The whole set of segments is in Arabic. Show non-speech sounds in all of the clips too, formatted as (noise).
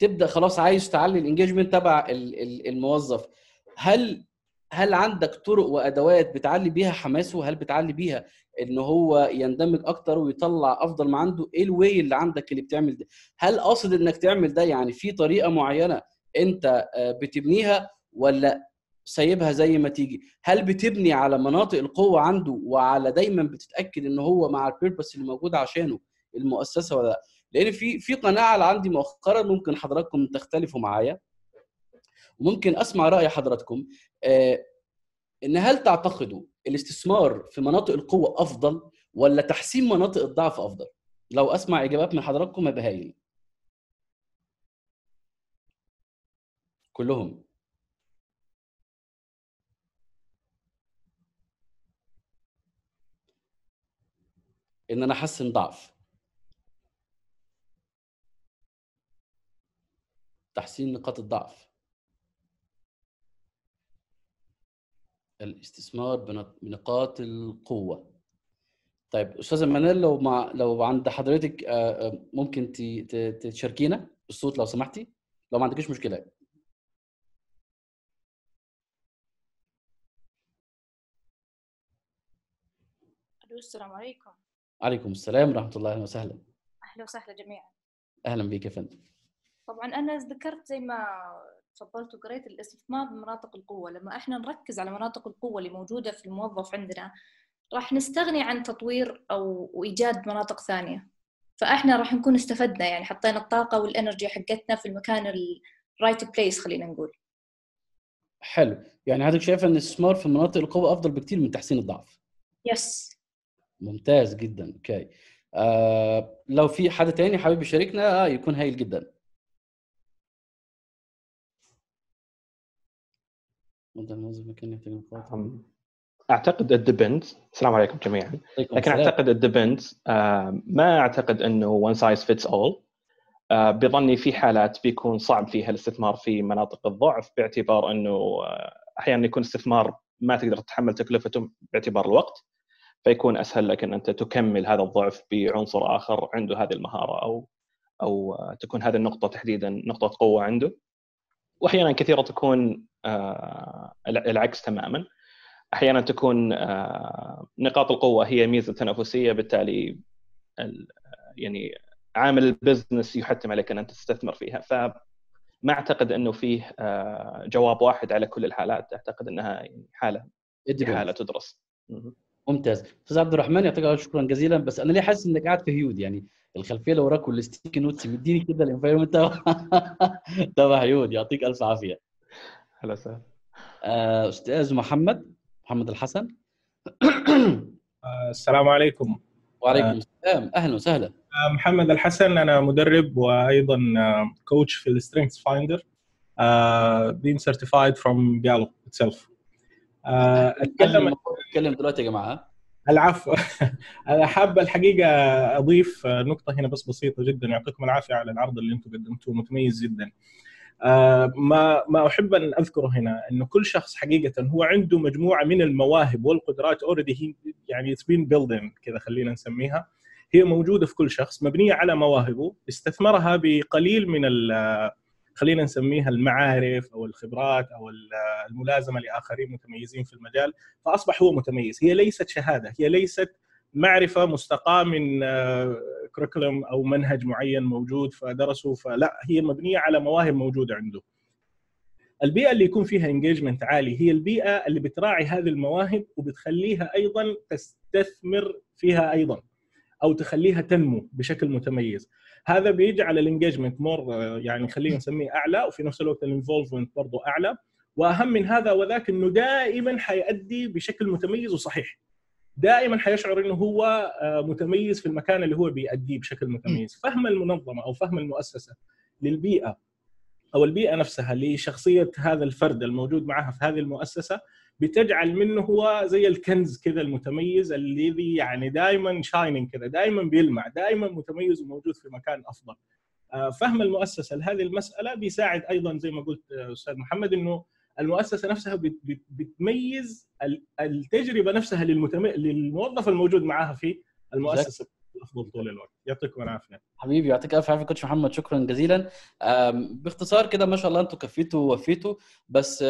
تبدأ خلاص عايز تعلي ال engagement تبع الموظف. هل هل عندك طرق وأدوات بتعلي بيها حماسه؟ هل بتعلي بيها إن هو يندمج أكتر ويطلع أفضل ما عنده؟ إيه ال way اللي عندك اللي بتعمل ده؟ هل قاصد إنك تعمل ده؟ يعني في طريقة معينة أنت آه، بتبنيها ولا سايبها زي ما تيجي؟ هل بتبني على مناطق القوة عنده وعلى دايما بتتأكد إن هو مع ال purpose اللي موجود عشانه المؤسسة ولا لأ؟ لأن في في قناعة عندي مؤخرا ممكن حضراتكم تختلفوا معايا. وممكن أسمع رأي حضراتكم. آه، إن هل تعتقدوا الاستثمار في مناطق القوة أفضل ولا تحسين مناطق الضعف أفضل؟ لو أسمع إجابات من حضراتكم يبقى هايل. كلهم. إن أنا أحسن ضعف. تحسين نقاط الضعف. الاستثمار بنقاط القوة. طيب أستاذة منال لو مع لو عند حضرتك آه، آه، ممكن تشاركينا بالصوت لو سمحتي؟ لو ما عندكيش مشكلة. السلام عليكم. عليكم السلام ورحمة الله وسهلا. أهلا وسهلا جميعا. أهلا بك يا فندم. طبعا أنا ذكرت زي ما تفضلت وقريت الاستثمار بمناطق القوة. لما إحنا نركز على مناطق القوة اللي موجودة في الموظف عندنا راح نستغني عن تطوير أو وايجاد مناطق ثانية. فإحنا راح نكون استفدنا يعني حطينا الطاقة وال energy حقتنا في المكان ال right place خلينا نقول. حلو. يعني هذا شايف إن الاستثمار في مناطق القوة أفضل بكثير من تحسين الضعف. yes ممتاز جدا. okay. آه لو في حد تاني حابب يشاركنا آه يكون هايل جدا. أعتقد ال depend السلام عليكم جميعا. لكن أعتقد ال depend آه ما أعتقد إنه one size fits all بظني في حالات بيكون صعب فيها الاستثمار في مناطق الضعف باعتبار إنه آه، أحيانا يكون استثمار ما تقدر تتحمل تكلفته باعتبار الوقت فيكون أسهل لك ان أنت تكمل هذا الضعف بعنصر آخر عنده هذه المهارة أو أو تكون هذه النقطة تحديدا نقطة قوة عنده. وأحيانا كثيرة تكون آه، العكس تماما. أحيانا تكون آه، نقاط القوة هي ميزة تنافسية بالتالي يعني عامل البزنس يحتم عليك أن أنت تستثمر فيها. فما أعتقد إنه فيه آه، جواب واحد على كل الحالات. أعتقد إنها يعني حالة حالة تدرس. ممتاز. أستاذ عبد الرحمن يعطيك العافية شكرا جزيلا. بس أنا ليه حاسس إنك قاعد في هيود؟ يعني الخلفية اللي وراك وال sticky notes مديني كده ال environment تبع (laughs) هيود يعطيك ألف عافية. هلا وسهلا. آه، أستاذ محمد محمد الحسن. آه، السلام عليكم. وعليكم آه، السلام. أهلا وسهلا. محمد الحسن أنا مدرب وأيضا coach في ال StrengthsFinder بين سيرتيفايد فروم جالوب اتسلف أتكلم أتكلم دلوقتي يا جماعة. العفو. (laughs) أنا حاب الحقيقة أضيف نقطة هنا بس بسيطة جدا يعطيكم العافية على العرض اللي أنتم قدمتوه متميز جدا. آه، ما ما أحب أن أذكره هنا إنه كل شخص حقيقة هو عنده مجموعة من المواهب والقدرات اوريدي يعني اتس بين بيلدينج كذا خلينا نسميها. هي موجودة في كل شخص مبنية على مواهبه استثمرها بقليل من خلينا نسميها المعارف أو الخبرات أو الملازمة لآخرين متميزين في المجال. فأصبح هو متميز. هي ليست شهادة. هي ليست معرفة مستقاه من كريكولم أو منهج معين موجود فدرسه فلا هي مبنية على مواهب موجودة عنده. البيئة اللي يكون فيها انجيجمنت عالي هي البيئة اللي بتراعي هذه المواهب وبتخليها أيضا تستثمر فيها أيضا أو تخليها تنمو بشكل متميز. هذا بيجعل ال engagement more يعني خلينا نسميه أعلى وفي نفس الوقت ال involvement برضه أعلى. وأهم من هذا وذاك إنه دائما حيؤدي بشكل متميز وصحيح. دائما حيشعر إنه هو آه، متميز في المكان اللي هو بيأديه بشكل متميز. فهم المنظمة أو فهم المؤسسة للبيئة أو البيئة نفسها لشخصية هذا الفرد الموجود معها في هذه المؤسسة بتجعل منه هو زي الكنز كذا المتميز الذي يعني دائما shining كذا دائما بيلمع دائما متميز وموجود في مكان أفضل. آه، فهم المؤسسة لهذه المسألة بيساعد أيضا زي ما قلت آه، أستاذ محمد إنه المؤسسة نفسها بتميز التجربة نفسها. للموظف الموجود معها في المؤسسة أفضل طول الوقت. يعطيكم العافية. حبيبي يعطيك ألف عافية كوتش محمد شكرا جزيلا. باختصار كده ما شاء الله أنتم كفيتوا ووفيتوا بس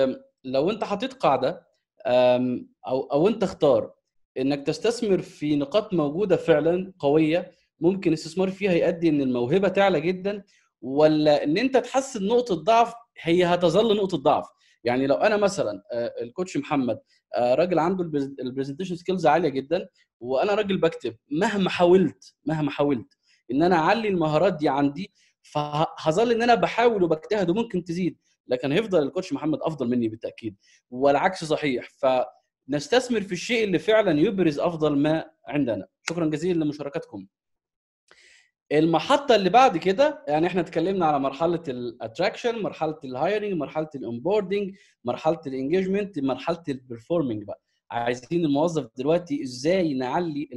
لو أنت حطيت قاعدة أو أو أنت اختار إنك تستثمر في نقاط موجودة فعلا قوية ممكن الاستثمار فيها يؤدي إن الموهبة تعلى جدا ولا إن أنت تحسن نقطة ضعف هي هتظل نقطة ضعف. يعني لو أنا مثلا ال coach محمد راجل عنده ال presentation skills عالية جدا وأنا راجل بكتب مهما حاولت مهما حاولت إن أنا أعلي المهارات دي عندي فهظل إن أنا بحاول وبجتهد وممكن تزيد. لكن هيفضل ال coach محمد أفضل مني بالتأكيد والعكس صحيح. فنستثمر في الشيء اللي فعلا يبرز أفضل ما عندنا. شكرا جزيلا لمشاركتكم. المحطة اللي بعد كده يعني إحنا اتكلمنا على مرحلة ال attraction مرحلة ال hiring مرحلة ال onboarding مرحلة ال engagement مرحلة ال performing بقى. عايزين الموظف دلوقتي إزاي نعلي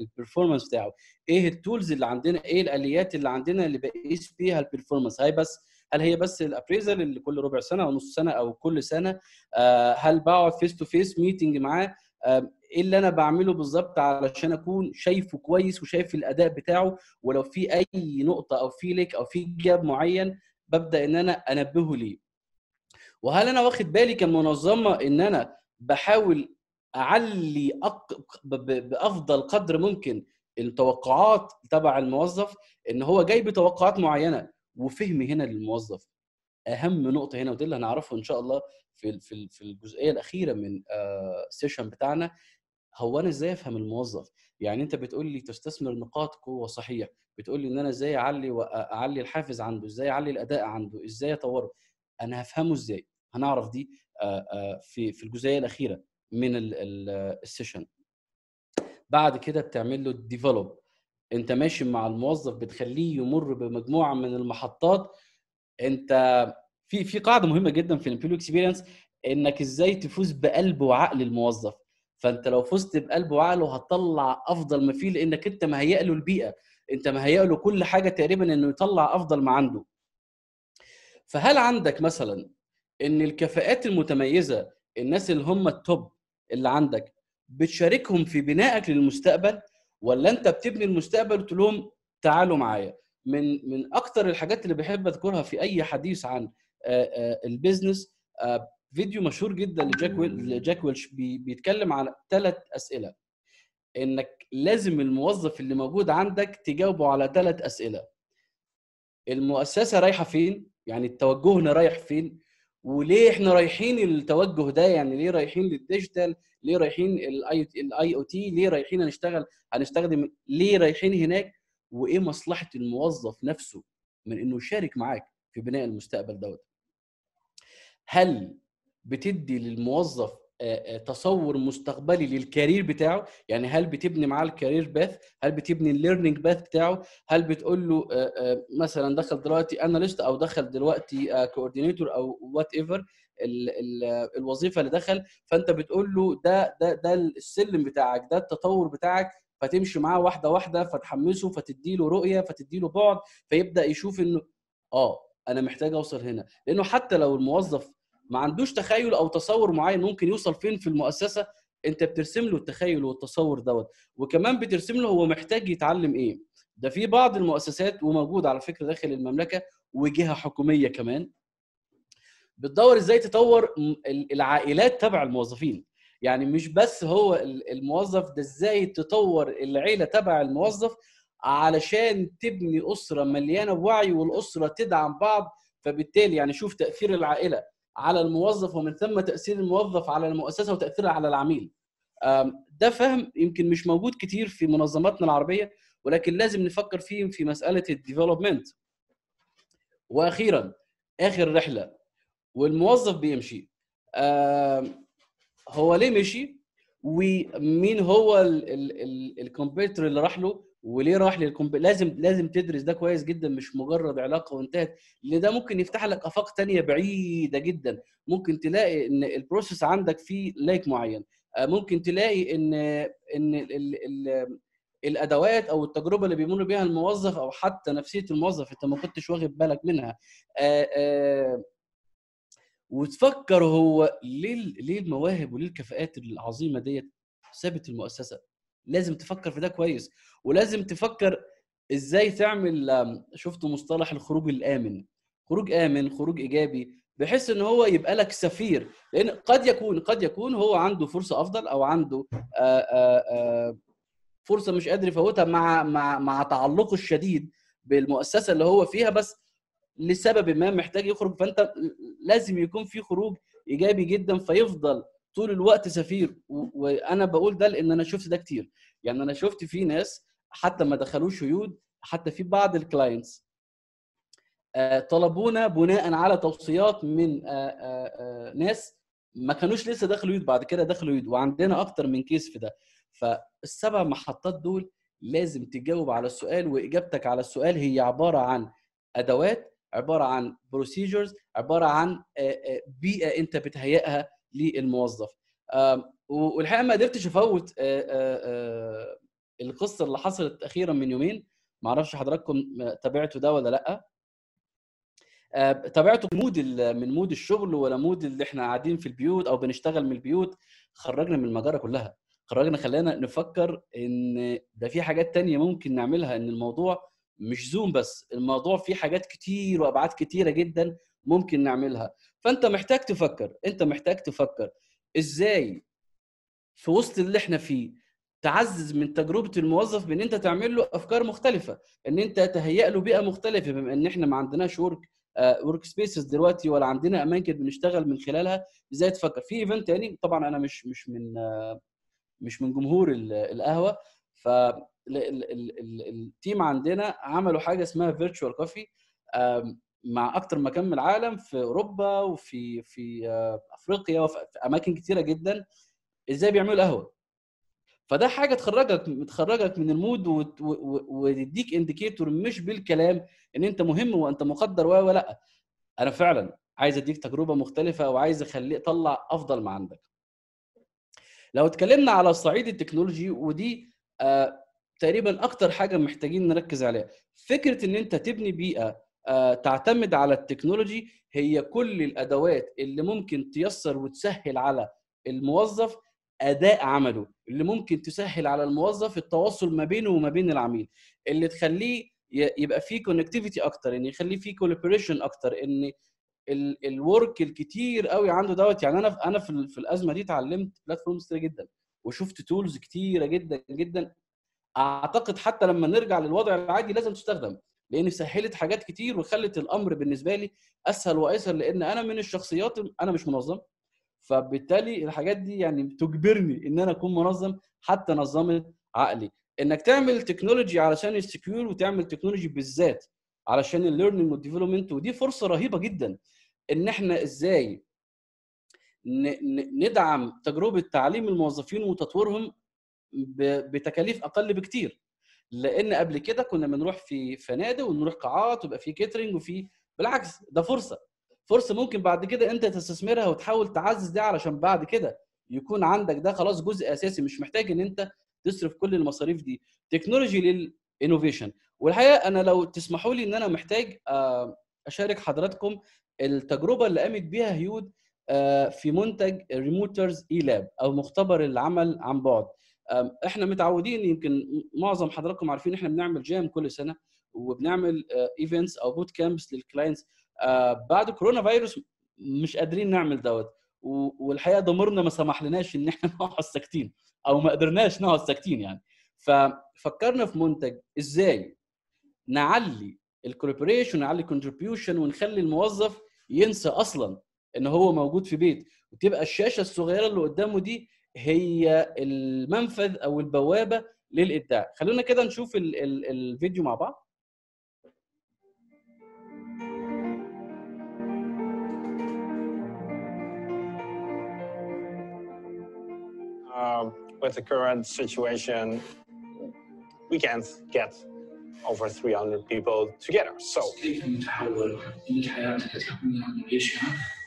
ال performance بتاعه؟ إيه ال tools اللي عندنا؟ إيه الآليات اللي عندنا اللي بقيس بيها ال performance هاي بس هل هي بس ال appraisal اللي كل ربع سنة أو نص سنة أو كل سنة؟ آه هل بقعد face to face meeting معاه؟ آه إيه اللي أنا بعمله بالظبط علشان أكون شايفه كويس وشايف الأداء بتاعه؟ ولو في أي نقطة أو في ليك أو في جاب معين ببدأ إن أنا أنبهه ليه. وهل أنا واخد بالي كمنظمة إن أنا بحاول أعلي أق... بأفضل قدر ممكن التوقعات تبع الموظف إن هو جاي بتوقعات معينة؟ وفهم هنا للموظف. أهم نقطة هنا ودي اللي هنعرفه إن شاء الله في في في الجزئية الأخيرة من السيشن بتاعنا هو أنا إزاي أفهم الموظف؟ يعني أنت بتقول لي تستثمر نقاط قوة صحيح بتقول لي إن أنا إزاي أعلي واعلي الحافز عنده إزاي أعلي الأداء عنده إزاي أطوره؟ أنا هفهمه إزاي؟ هنعرف دي في في الجزئية الأخيرة من ال session بعد كده بتعمل له develop انت ماشي مع الموظف بتخليه يمر بمجموعة من المحطات. انت في في قاعدة مهمة جدا في ال employee experience انك إزاي تفوز بقلب وعقل الموظف. فانت لو فزت بقلب وعقله هتطلع أفضل ما فيه لأنك انت مهيئ له البيئة. انت مهيئ له كل حاجة تقريبا إنه يطلع أفضل ما عنده. فهل عندك مثلا إن الكفاءات المتميزة الناس اللي هم التوب اللي عندك بتشاركهم في بنائك للمستقبل؟ ولا انت بتبني المستقبل وتقول لهم تعالوا معايا؟ من من أكتر الحاجات اللي بحب أذكرها في أي حديث عن ال business فيديو مشهور جدا لجاك ويل جاك ويلش بيتكلم عن ثلاث أسئلة. إنك لازم الموظف اللي موجود عندك تجاوبه على ثلاث أسئلة. المؤسسة رايحة فين؟ يعني توجهنا رايح فين؟ وليه إحنا رايحين التوجه ده؟ يعني ليه رايحين لل digital؟ ليه رايحين ال IoT ليه رايحين هنشتغل؟ هنستخدم ليه رايحين هناك؟ وإيه مصلحة الموظف نفسه من إنه يشارك معاك في بناء المستقبل دوت؟ هل بتدي للموظف تصور مستقبلي لل career بتاعه. يعني هل بتبني معاه ال career path هل بتبني ال learning path بتاعه؟ هل بتقول له مثلا دخل دلوقتي analyst أو دخل دلوقتي coordinator أو whatever الوظيفة اللي دخل فأنت بتقول له ده ده ده السلم بتاعك ده التطور بتاعك فتمشي معاه واحدة واحدة فتحمسه فتدي له رؤية فتدي له بعد فيبدأ يشوف إنه آه أنا محتاج أوصل هنا. لأنه حتى لو الموظف ما عندوش تخيل أو تصور معين ممكن يوصل فين في المؤسسة أنت بترسم له التخيل والتصور دوت. وكمان بترسم له هو محتاج يتعلم إيه. ده في بعض المؤسسات وموجود على فكرة داخل المملكة وجهة حكومية كمان. بتدور إزاي تطور العائلات تبع الموظفين. يعني مش بس هو الموظف ده إزاي تطور العيلة تبع الموظف علشان تبني أسرة مليانة بوعي والأسرة تدعم بعض فبالتالي يعني شوف تأثير العائلة. على الموظف ومن ثم تأثير الموظف على المؤسسة وتأثيرها على العميل. ده فهم يمكن مش موجود كتير في منظماتنا العربية ولكن لازم نفكر فيه في مسألة الديفلوبمنت وأخيرا آخر رحلة والموظف بيمشي. هو ليه مشي؟ ومين هو ال competitor اللي راح له؟ وليه راح لل comp لازم لازم تدرس ده كويس جدا مش مجرد علاقة وانتهت. لأن ده ممكن يفتح لك آفاق تانية بعيدة جدا. ممكن تلاقي إن ال process عندك فيه lack معين. ممكن تلاقي إن إن ال ال الأدوات أو التجربة اللي بيمر بيها الموظف أو حتى نفسية الموظف أنت ما كنتش واخد بالك منها. آآ آآ وتفكر هو ليه ليه المواهب وليه الكفاءات العظيمة ديت سابت المؤسسة؟ لازم تفكر في ده كويس. ولازم تفكر إزاي تعمل شفتوا مصطلح الخروج الآمن. خروج آمن خروج إيجابي بحيث إن هو يبقى لك سفير. لأن قد يكون قد يكون هو عنده فرصة أفضل أو عنده آآ آآ فرصة مش قادر يفوتها مع مع مع تعلقه الشديد بالمؤسسة اللي هو فيها بس لسبب ما محتاج يخرج. فأنت لازم يكون في خروج إيجابي جدا فيفضل طول الوقت سفير. وأنا بقول ده لأن أنا شفت ده كتير. يعني أنا شفت في ناس حتى ما دخلوش يود حتى في بعض ال clients طلبونا بناء على توصيات من ناس ما كانوش لسه دخلوا يود بعد كده دخلوا يود وعندنا أكتر من case في ده. فالسبع محطات دول لازم تجاوب على السؤال وإجابتك على السؤال هي عبارة عن أدوات عبارة عن procedures عبارة عن بيئة أنت بتهيئها للموظف. والحقيقة ما قدرتش أفوت القصة اللي حصلت أخيرا من يومين. ما أعرفش حضراتكم تابعتوا ده ولا لأ. تابعته mood من mood الشغل ولا mood اللي إحنا قاعدين في البيوت أو بنشتغل من البيوت؟ خرجنا من المجرة كلها. خرجنا خلانا نفكر إن ده في حاجات تانية ممكن نعملها إن الموضوع مش Zoom بس. الموضوع فيه حاجات كتير وأبعاد كتيرة جدا ممكن نعملها. فأنت محتاج تفكر أنت محتاج تفكر إزاي في وسط اللي إحنا فيه تعزز من تجربة الموظف بإن أنت تعمل له أفكار مختلفة إن أنت تهيئ له بيئة مختلفة بما إن إحنا ما عندناش work work spaces دلوقتي ولا عندنا أماكن بنشتغل من خلالها إزاي تفكر؟ في event تاني طبعا أنا مش مش من مش من جمهور القهوة ف ال team عندنا عملوا حاجة اسمها virtual coffee مع أكتر مكان من العالم في أوروبا وفي في أفريقيا وفي أماكن كتيرة جدا إزاي بيعملوا قهوه فده حاجة تخرجك تخرجك من ال mood وتديك indicator مش بالكلام إن أنت مهم وأنت مقدر و ولا أنا فعلا عايز أديك تجربة مختلفة وعايز اخليه طلع أفضل ما عندك. لو اتكلمنا على الصعيد التكنولوجي ودي آه تقريبا أكتر حاجة محتاجين نركز عليها. فكرة إن أنت تبني بيئة آه تعتمد على التكنولوجي هي كل الأدوات اللي ممكن تيسر وتسهل على الموظف أداء عمله اللي ممكن تسهل على الموظف التواصل ما بينه وما بين العميل. اللي تخليه يبقى فيه connectivity أكتر إن يخليه فيه collaboration أكتر إن الورك الكتير قوي عنده دوت. يعني أنا أنا في, في الأزمة دي اتعلمت platforms كتير جدا وشفت tools كتيرة جدا جدا. أعتقد حتى لما نرجع للوضع العادي لازم تستخدم. لأن سهلت حاجات كتير وخلت الامر بالنسبة لي اسهل وايسر لأن أنا من الشخصيات أنا مش منظم. فبالتالي الحاجات دي يعني بتجبرني ان أنا اكون منظم حتى نظمت عقلي. انك تعمل technology علشان ال secure وتعمل technology بالذات علشان ال learning وال development ودي فرصة رهيبة جدا. ان إحنا إزاي ندعم تجربة تعليم الموظفين وتطويرهم بتكاليف أقل بكتير. لأن قبل كده كنا بنروح في فنادق ونروح قاعات ويبقى في catering وفي بالعكس ده فرصة. فرصة ممكن بعد كده انت تستثمرها وتحاول تعزز دي علشان بعد كده يكون عندك ده خلاص جزء أساسي مش محتاج إن انت تصرف كل المصاريف دي. technology لل innovation والحقيقة أنا لو تسمحوا لي إن أنا محتاج أشارك حضراتكم التجربة اللي قامت بيها هيود في منتج Remoters E-Lab أو مختبر العمل عن بعد. إحنا متعودين يمكن معظم حضراتكم عارفين إحنا بنعمل jam كل سنة وبنعمل events أو boot camps لل clients بعد كورونا فيروس مش قادرين نعمل دوت والحقيقة ضميرنا ما سمح لناش إن إحنا (laughs) نقعد ساكتين أو ما قدرناش نقعد ساكتين يعني. ففكرنا في منتج إزاي نعلي ال collaboration ونعلي ال contribution ونخلي الموظف ينسى أصلا إن هو موجود في بيت وتبقى الشاشة الصغيرة اللي قدامه دي هي المنفذ أو البوابه للابداع خلونا كده نشوف ال ال الفيديو مع بعض Uh, with the current situation, we can't get over 300 people together. So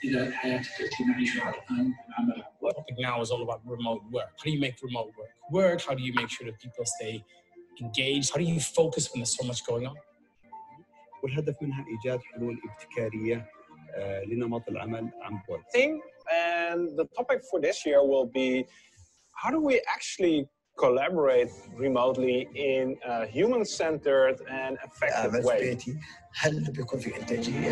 كيف نتحول من حياتك التقنية ونعيشها إلى حياتك التي نعيشها الآن العمل The topic now is all about remote work. How do you make remote work work? How do you make sure that people stay engaged? How do you focus when there's so much going on? والهدف منها ايجاد حلول ابتكاريه لنمط العمل عن بعد. thing and the topic for this year will be how do we actually collaborate remotely in a human-centered and effective عمل way. بيتي هل بيكون في انتاجيه؟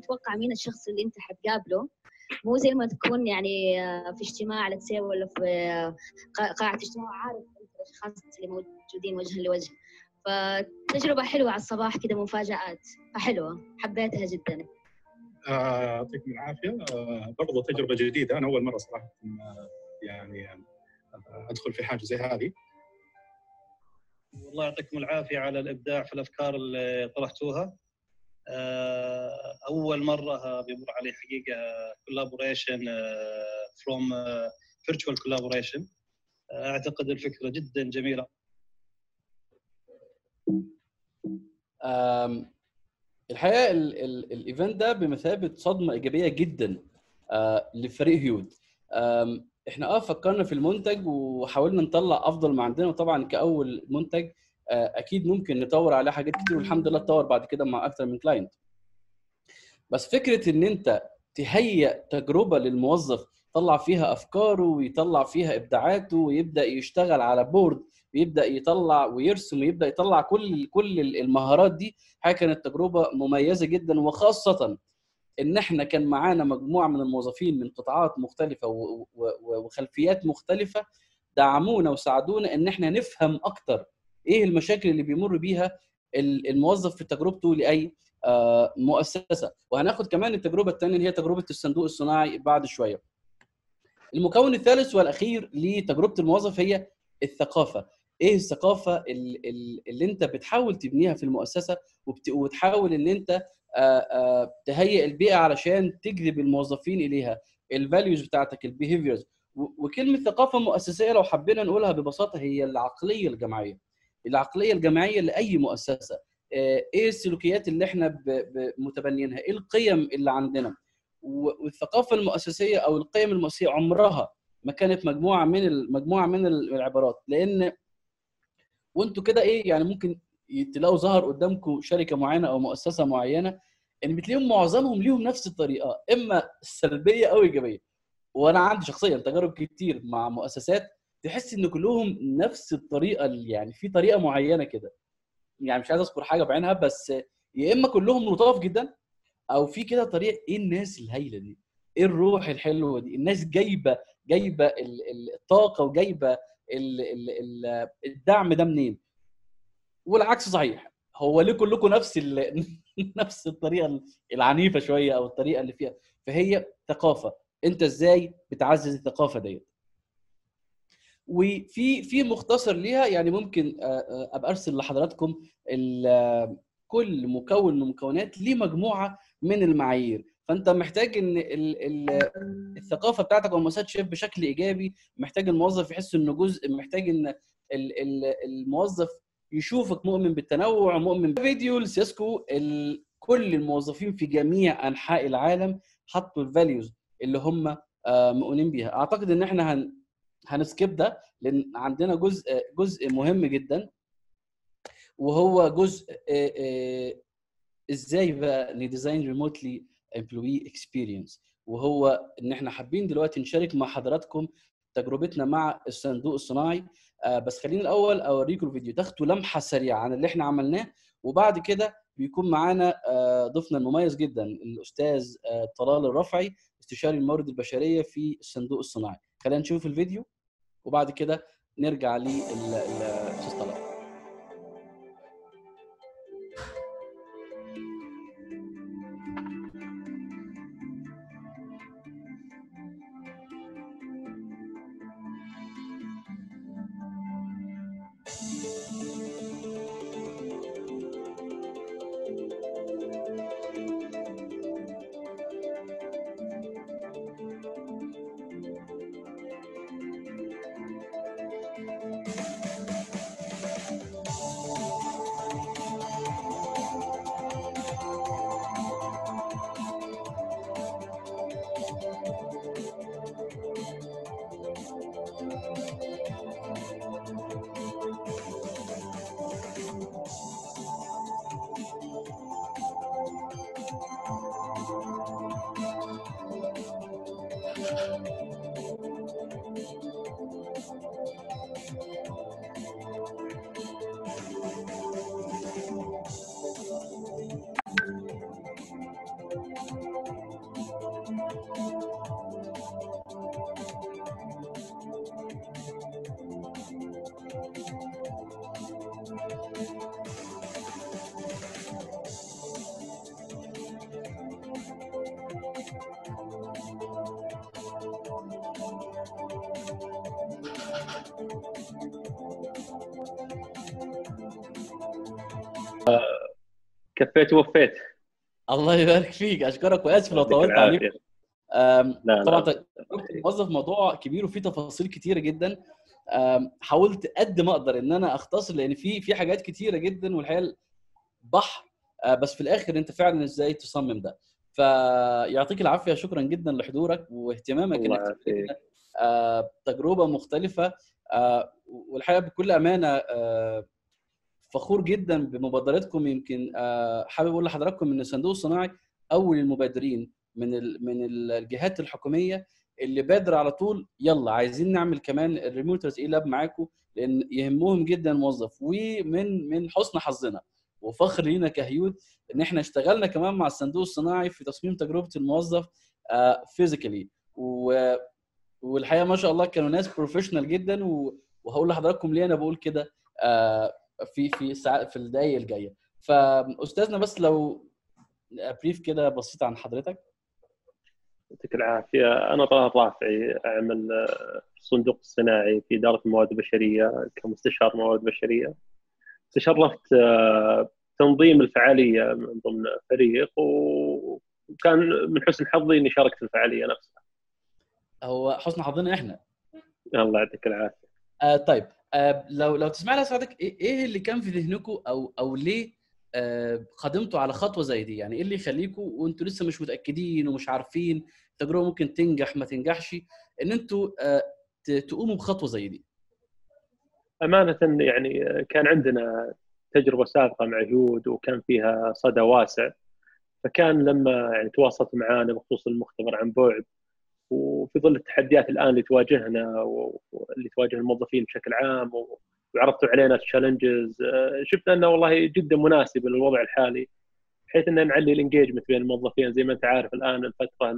تتوقع مين الشخص اللي أنت حتقابله؟ مو زي ما تكون يعني في اجتماع say ولا في قا- قاعة اجتماع عارف الأشخاص اللي موجودين وجها لوجه. فتجربة حلوة على الصباح كده مفاجآت. فحلوة. حبيتها جدا. آه، يعطيكم العافية. آه، برضو تجربة جديدة. أنا أول مرة صراحة آه، يعني آه، أدخل في حاجة زي هذه. والله يعطيكم العافية على الإبداع في الأفكار اللي طرحتوها. آه، أول مرة بيمر علي حقيقة collaboration from virtual collaboration أعتقد الفكرة جدا جميلة. الحقيقة ال- ال- ال event ده بمثابة صدمة إيجابية جدا آه، لفريق هيود. إحنا آه فكرنا في المنتج وحاولنا نطلع أفضل ما عندنا وطبعا كأول منتج آه، أكيد ممكن نطور عليه حاجات كتير والحمد لله اتطور بعد كده مع أكتر من client بس فكرة إن أنت تهيئ تجربة للموظف يطلع فيها أفكاره ويطلع فيها إبداعاته ويبدأ يشتغل على board ويبدأ يطلع ويرسم ويبدأ يطلع كل كل المهارات دي حاجة كانت تجربة مميزة جدا. وخاصة إن إحنا كان معانا مجموعة من الموظفين من قطاعات مختلفة وخلفيات مختلفة دعمونا وساعدونا إن إحنا نفهم أكتر إيه المشاكل اللي بيمر بيها ال- الموظف في تجربته لأي آه، مؤسسة؟ وهناخد كمان التجربة الثانية اللي هي تجربة الصندوق الصناعي بعد شوية. المكون الثالث والأخير لتجربة الموظف هي الثقافة. إيه الثقافة ال- ال- اللي أنت بتحاول تبنيها في المؤسسة وبت- وتحاول إن أنت آه، آه، تهيئ البيئة علشان تجذب الموظفين إليها ال values بتاعتك ال behaviors وكلمة ثقافة مؤسسية لو حبينا نقولها ببساطة هي العقلية الجماعية. العقلية الجماعية لأي مؤسسة آه، إيه السلوكيات اللي إحنا متبنيينها؟ إيه القيم اللي عندنا؟ والثقافة المؤسسية أو القيم المؤسسية عمرها ما كانت مجموعة من مجموعة من العبارات. لأن وأنتوا كده إيه يعني ممكن تلاقوا ظهر قدامكم شركة معينة أو مؤسسة معينة إن بتلاقيهم معظمهم ليهم نفس الطريقة إما سلبية أو إيجابية. وأنا عندي شخصيا تجارب كتير مع مؤسسات تحس إن كلهم نفس الطريقة يعني في طريقة معينة كده. يعني مش عايز أذكر حاجة بعينها بس يا إما كلهم لطاف جدا أو في كده طريقة إيه الناس الهايلة دي إيه الروح الحلوة دي الناس جايبة جايبة ال- ال- الطاقة وجايبة ال- ال- ال- الدعم ده منين؟ والعكس صحيح هو ليه كلكم نفس. (laughs) نفس الطريقة العنيفة شوية أو الطريقة اللي فيها؟ فهي ثقافة. أنت إزاي بتعزز الثقافة ديت؟ وفي في مختصر ليها يعني ممكن آه، آه، أبقى أرسل لحضراتكم آه، كل مكون من المكونات ليه مجموعه من المعايير. فأنت محتاج إن ال- ال- الثقافة بتاعتك أو المؤسسات شايف بشكل إيجابي محتاج الموظف يحس إنه جزء محتاج إن ال- ال- الموظف يشوفك مؤمن بالتنوع مؤمن فيديو لسيسكو كل الموظفين في جميع أنحاء العالم حطوا ال values اللي هم مؤمنين بيها. أعتقد إن إحنا هن هن skip ده لأن عندنا جزء جزء مهم جدا وهو جزء إزاي بقى ن design remotely employee experience وهو إن إحنا حابين دلوقتي نشارك مع حضراتكم تجربتنا مع الصندوق الصناعي. بس خليني الأول أوريكم الفيديو. تاخدوا لمحة سريعة عن اللي إحنا عملناه وبعد كده بيكون معانا ضيفنا المميز جدا الأستاذ طلال الرفعي استشاري الموارد البشرية في الصندوق الصناعي. خلينا نشوف الفيديو. وبعد كده نرجع للاستاذ كفيت ووفيت. الله يبارك فيك. أشكرك واسف لو طولت عليك. طبعا الموظف موضوع كبير وفيه تفاصيل كتيرة جدا. حاولت قد ما أقدر إن أنا أختصر لأن في في حاجات كتيرة جدا والحقيقة بحر. بس في الآخر أنت فعلا إزاي تصمم ده. فيعطيك العافية. شكرا جدا لحضورك واهتمامك إنك تجربة مختلفة. والحقيقة بكل أمانة فخور جدا بمبادرتكم. يمكن حابب أقول لحضراتكم إن الصندوق الصناعي أول المبادرين من من الجهات الحكومية اللي بادر على طول يلا عايزين نعمل كمان ال Remoters E-Lab معاكم؟ لأن يهمهم جدا الموظف ومن من حسن حظنا وفخر لينا كهيود إن إحنا اشتغلنا كمان مع الصندوق الصناعي في تصميم تجربة الموظف physically والحقيقة ما شاء الله كانوا ناس professional جدا وهقول لحضراتكم ليه أنا بقول كده في في ساعات في الدقائق الجاية. فاستاذنا بس لو بريف كده بسيط عن حضرتك. يعطيك العافية. أنا طلال رافعي أعمل في الصندوق الصناعي في إدارة الموارد البشريه كمستشار موارد بشرية. تشرفت تنظيم الفعالية من ضمن فريق وكان من حسن حظي إني شاركت في الفعالية نفسها. هو حسن حظنا إحنا. الله يعطيك العافية. آه طيب. آه لو لو تسمع لي سعادتك إيه اللي كان في ذهنكم أو أو ليه آه قدمتوا على خطوة زي دي؟ يعني إيه اللي يخليكم وأنتوا لسه مش متأكدين ومش عارفين التجربه ممكن تنجح ما تنجحش إن أنتوا آه تقوموا بخطوة زي دي؟ أمانة يعني كان عندنا تجربة سابقة مع هيود وكان فيها صدى واسع فكان لما يعني تواصلت معانا بخصوص المختبر عن بعد وفي ظل التحديات الآن اللي تواجهنا واللي تواجه الموظفين بشكل عام وعرضتوا علينا ال challenges شفنا إنه والله جدا مناسب للوضع الحالي بحيث ان نعلي ال engagement بين الموظفين. زي ما أنت عارف الآن الفترة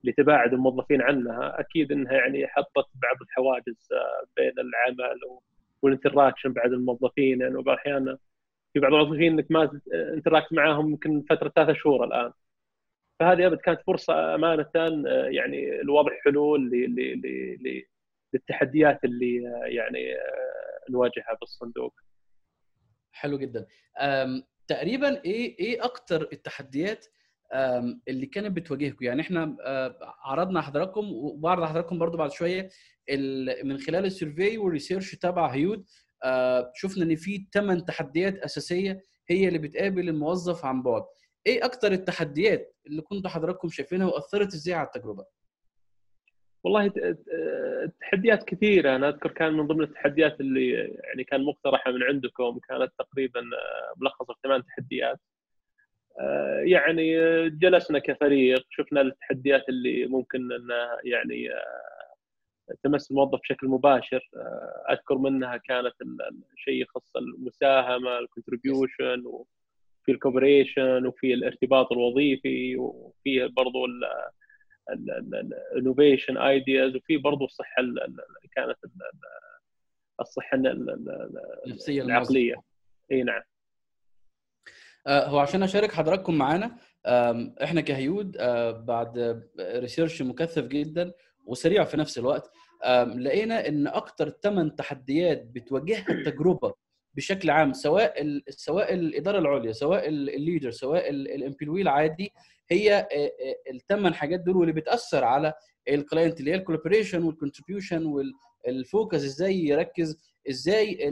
اللي تباعد الموظفين عنها أكيد إنها يعني حطت بعض الحواجز بين العمل وال interaction بعد الموظفين. يعني بعض الأحيان في بعض الموظفين إنك ما interact معاهم يمكن فترة ثلاثة شهور الآن. فهذه أبد كانت فرصة أمانة يعني لوضع حلول للتحديات اللي يعني نواجهها بالصندوق. حلو جدا. تقريبا إيه إيه أكثر التحديات اللي كانت بتواجهكم يعني إحنا عرضنا حضراتكم وبعرض حضراتكم برضو بعد شوية من خلال ال survey وال research تبع هيود شفنا إن في ثمان تحديات أساسية هي اللي بتقابل الموظف عن بعد إيه أكتر التحديات اللي كنتوا حضراتكم شايفينها وأثرت إزاي على التجربة؟ والله تحديات كثيرة. أنا أذكر كان من ضمن التحديات اللي يعني كان مقترحة من عندكم كانت تقريبا ملخصه في ثمان تحديات. يعني جلسنا كفريق شفنا التحديات اللي ممكن أن يعني تمس الموظف بشكل مباشر. أذكر منها كانت الشيء يخص المساهمة ال contribution وفي ال cooperation وفي الارتباط الوظيفي وفي برضو ال innovation ideas وفي برضو الصحة كانت الصحة النفسية العقلية. إي نعم. هو عشان أشارك حضراتكم معانا إحنا كهيود بعد research مكثف جدا وسريع في نفس الوقت لقينا إن أكتر ثمان تحديات بتواجهها التجربة بشكل عام سواء سواء الإدارة العليا سواء ال leader سواء ال employee العادي هي الثمان حاجات دول واللي بتأثر على ال client اللي هي ال collaboration وال contribution وال focus إزاي يركز إزاي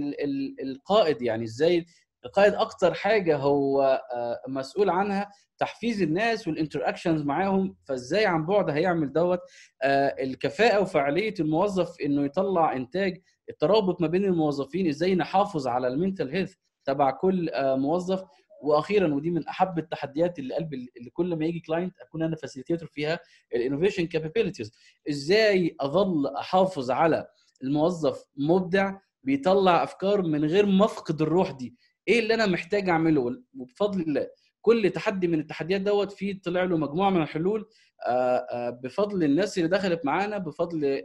القائد يعني إزاي القائد أكتر حاجة هو مسؤول عنها تحفيز الناس وال interactions معاهم فإزاي عن بعد هيعمل دوت؟ الكفاءة وفعالية الموظف إنه يطلع إنتاج الترابط ما بين الموظفين إزاي نحافظ على ال mental health تبع كل موظف؟ وأخيرا ودي من أحب التحديات إلى قلبي اللي كل ما يجي client أكون أنا facilitator فيها ال innovation capabilities إزاي أظل أحافظ على الموظف مبدع بيطلع أفكار من غير ما أفقد الروح دي؟ إيه اللي أنا محتاج أعمله؟ وبفضل الله كل تحدي من التحديات دوت فيه طلع له مجموعة من الحلول بفضل الناس اللي دخلت معانا بفضل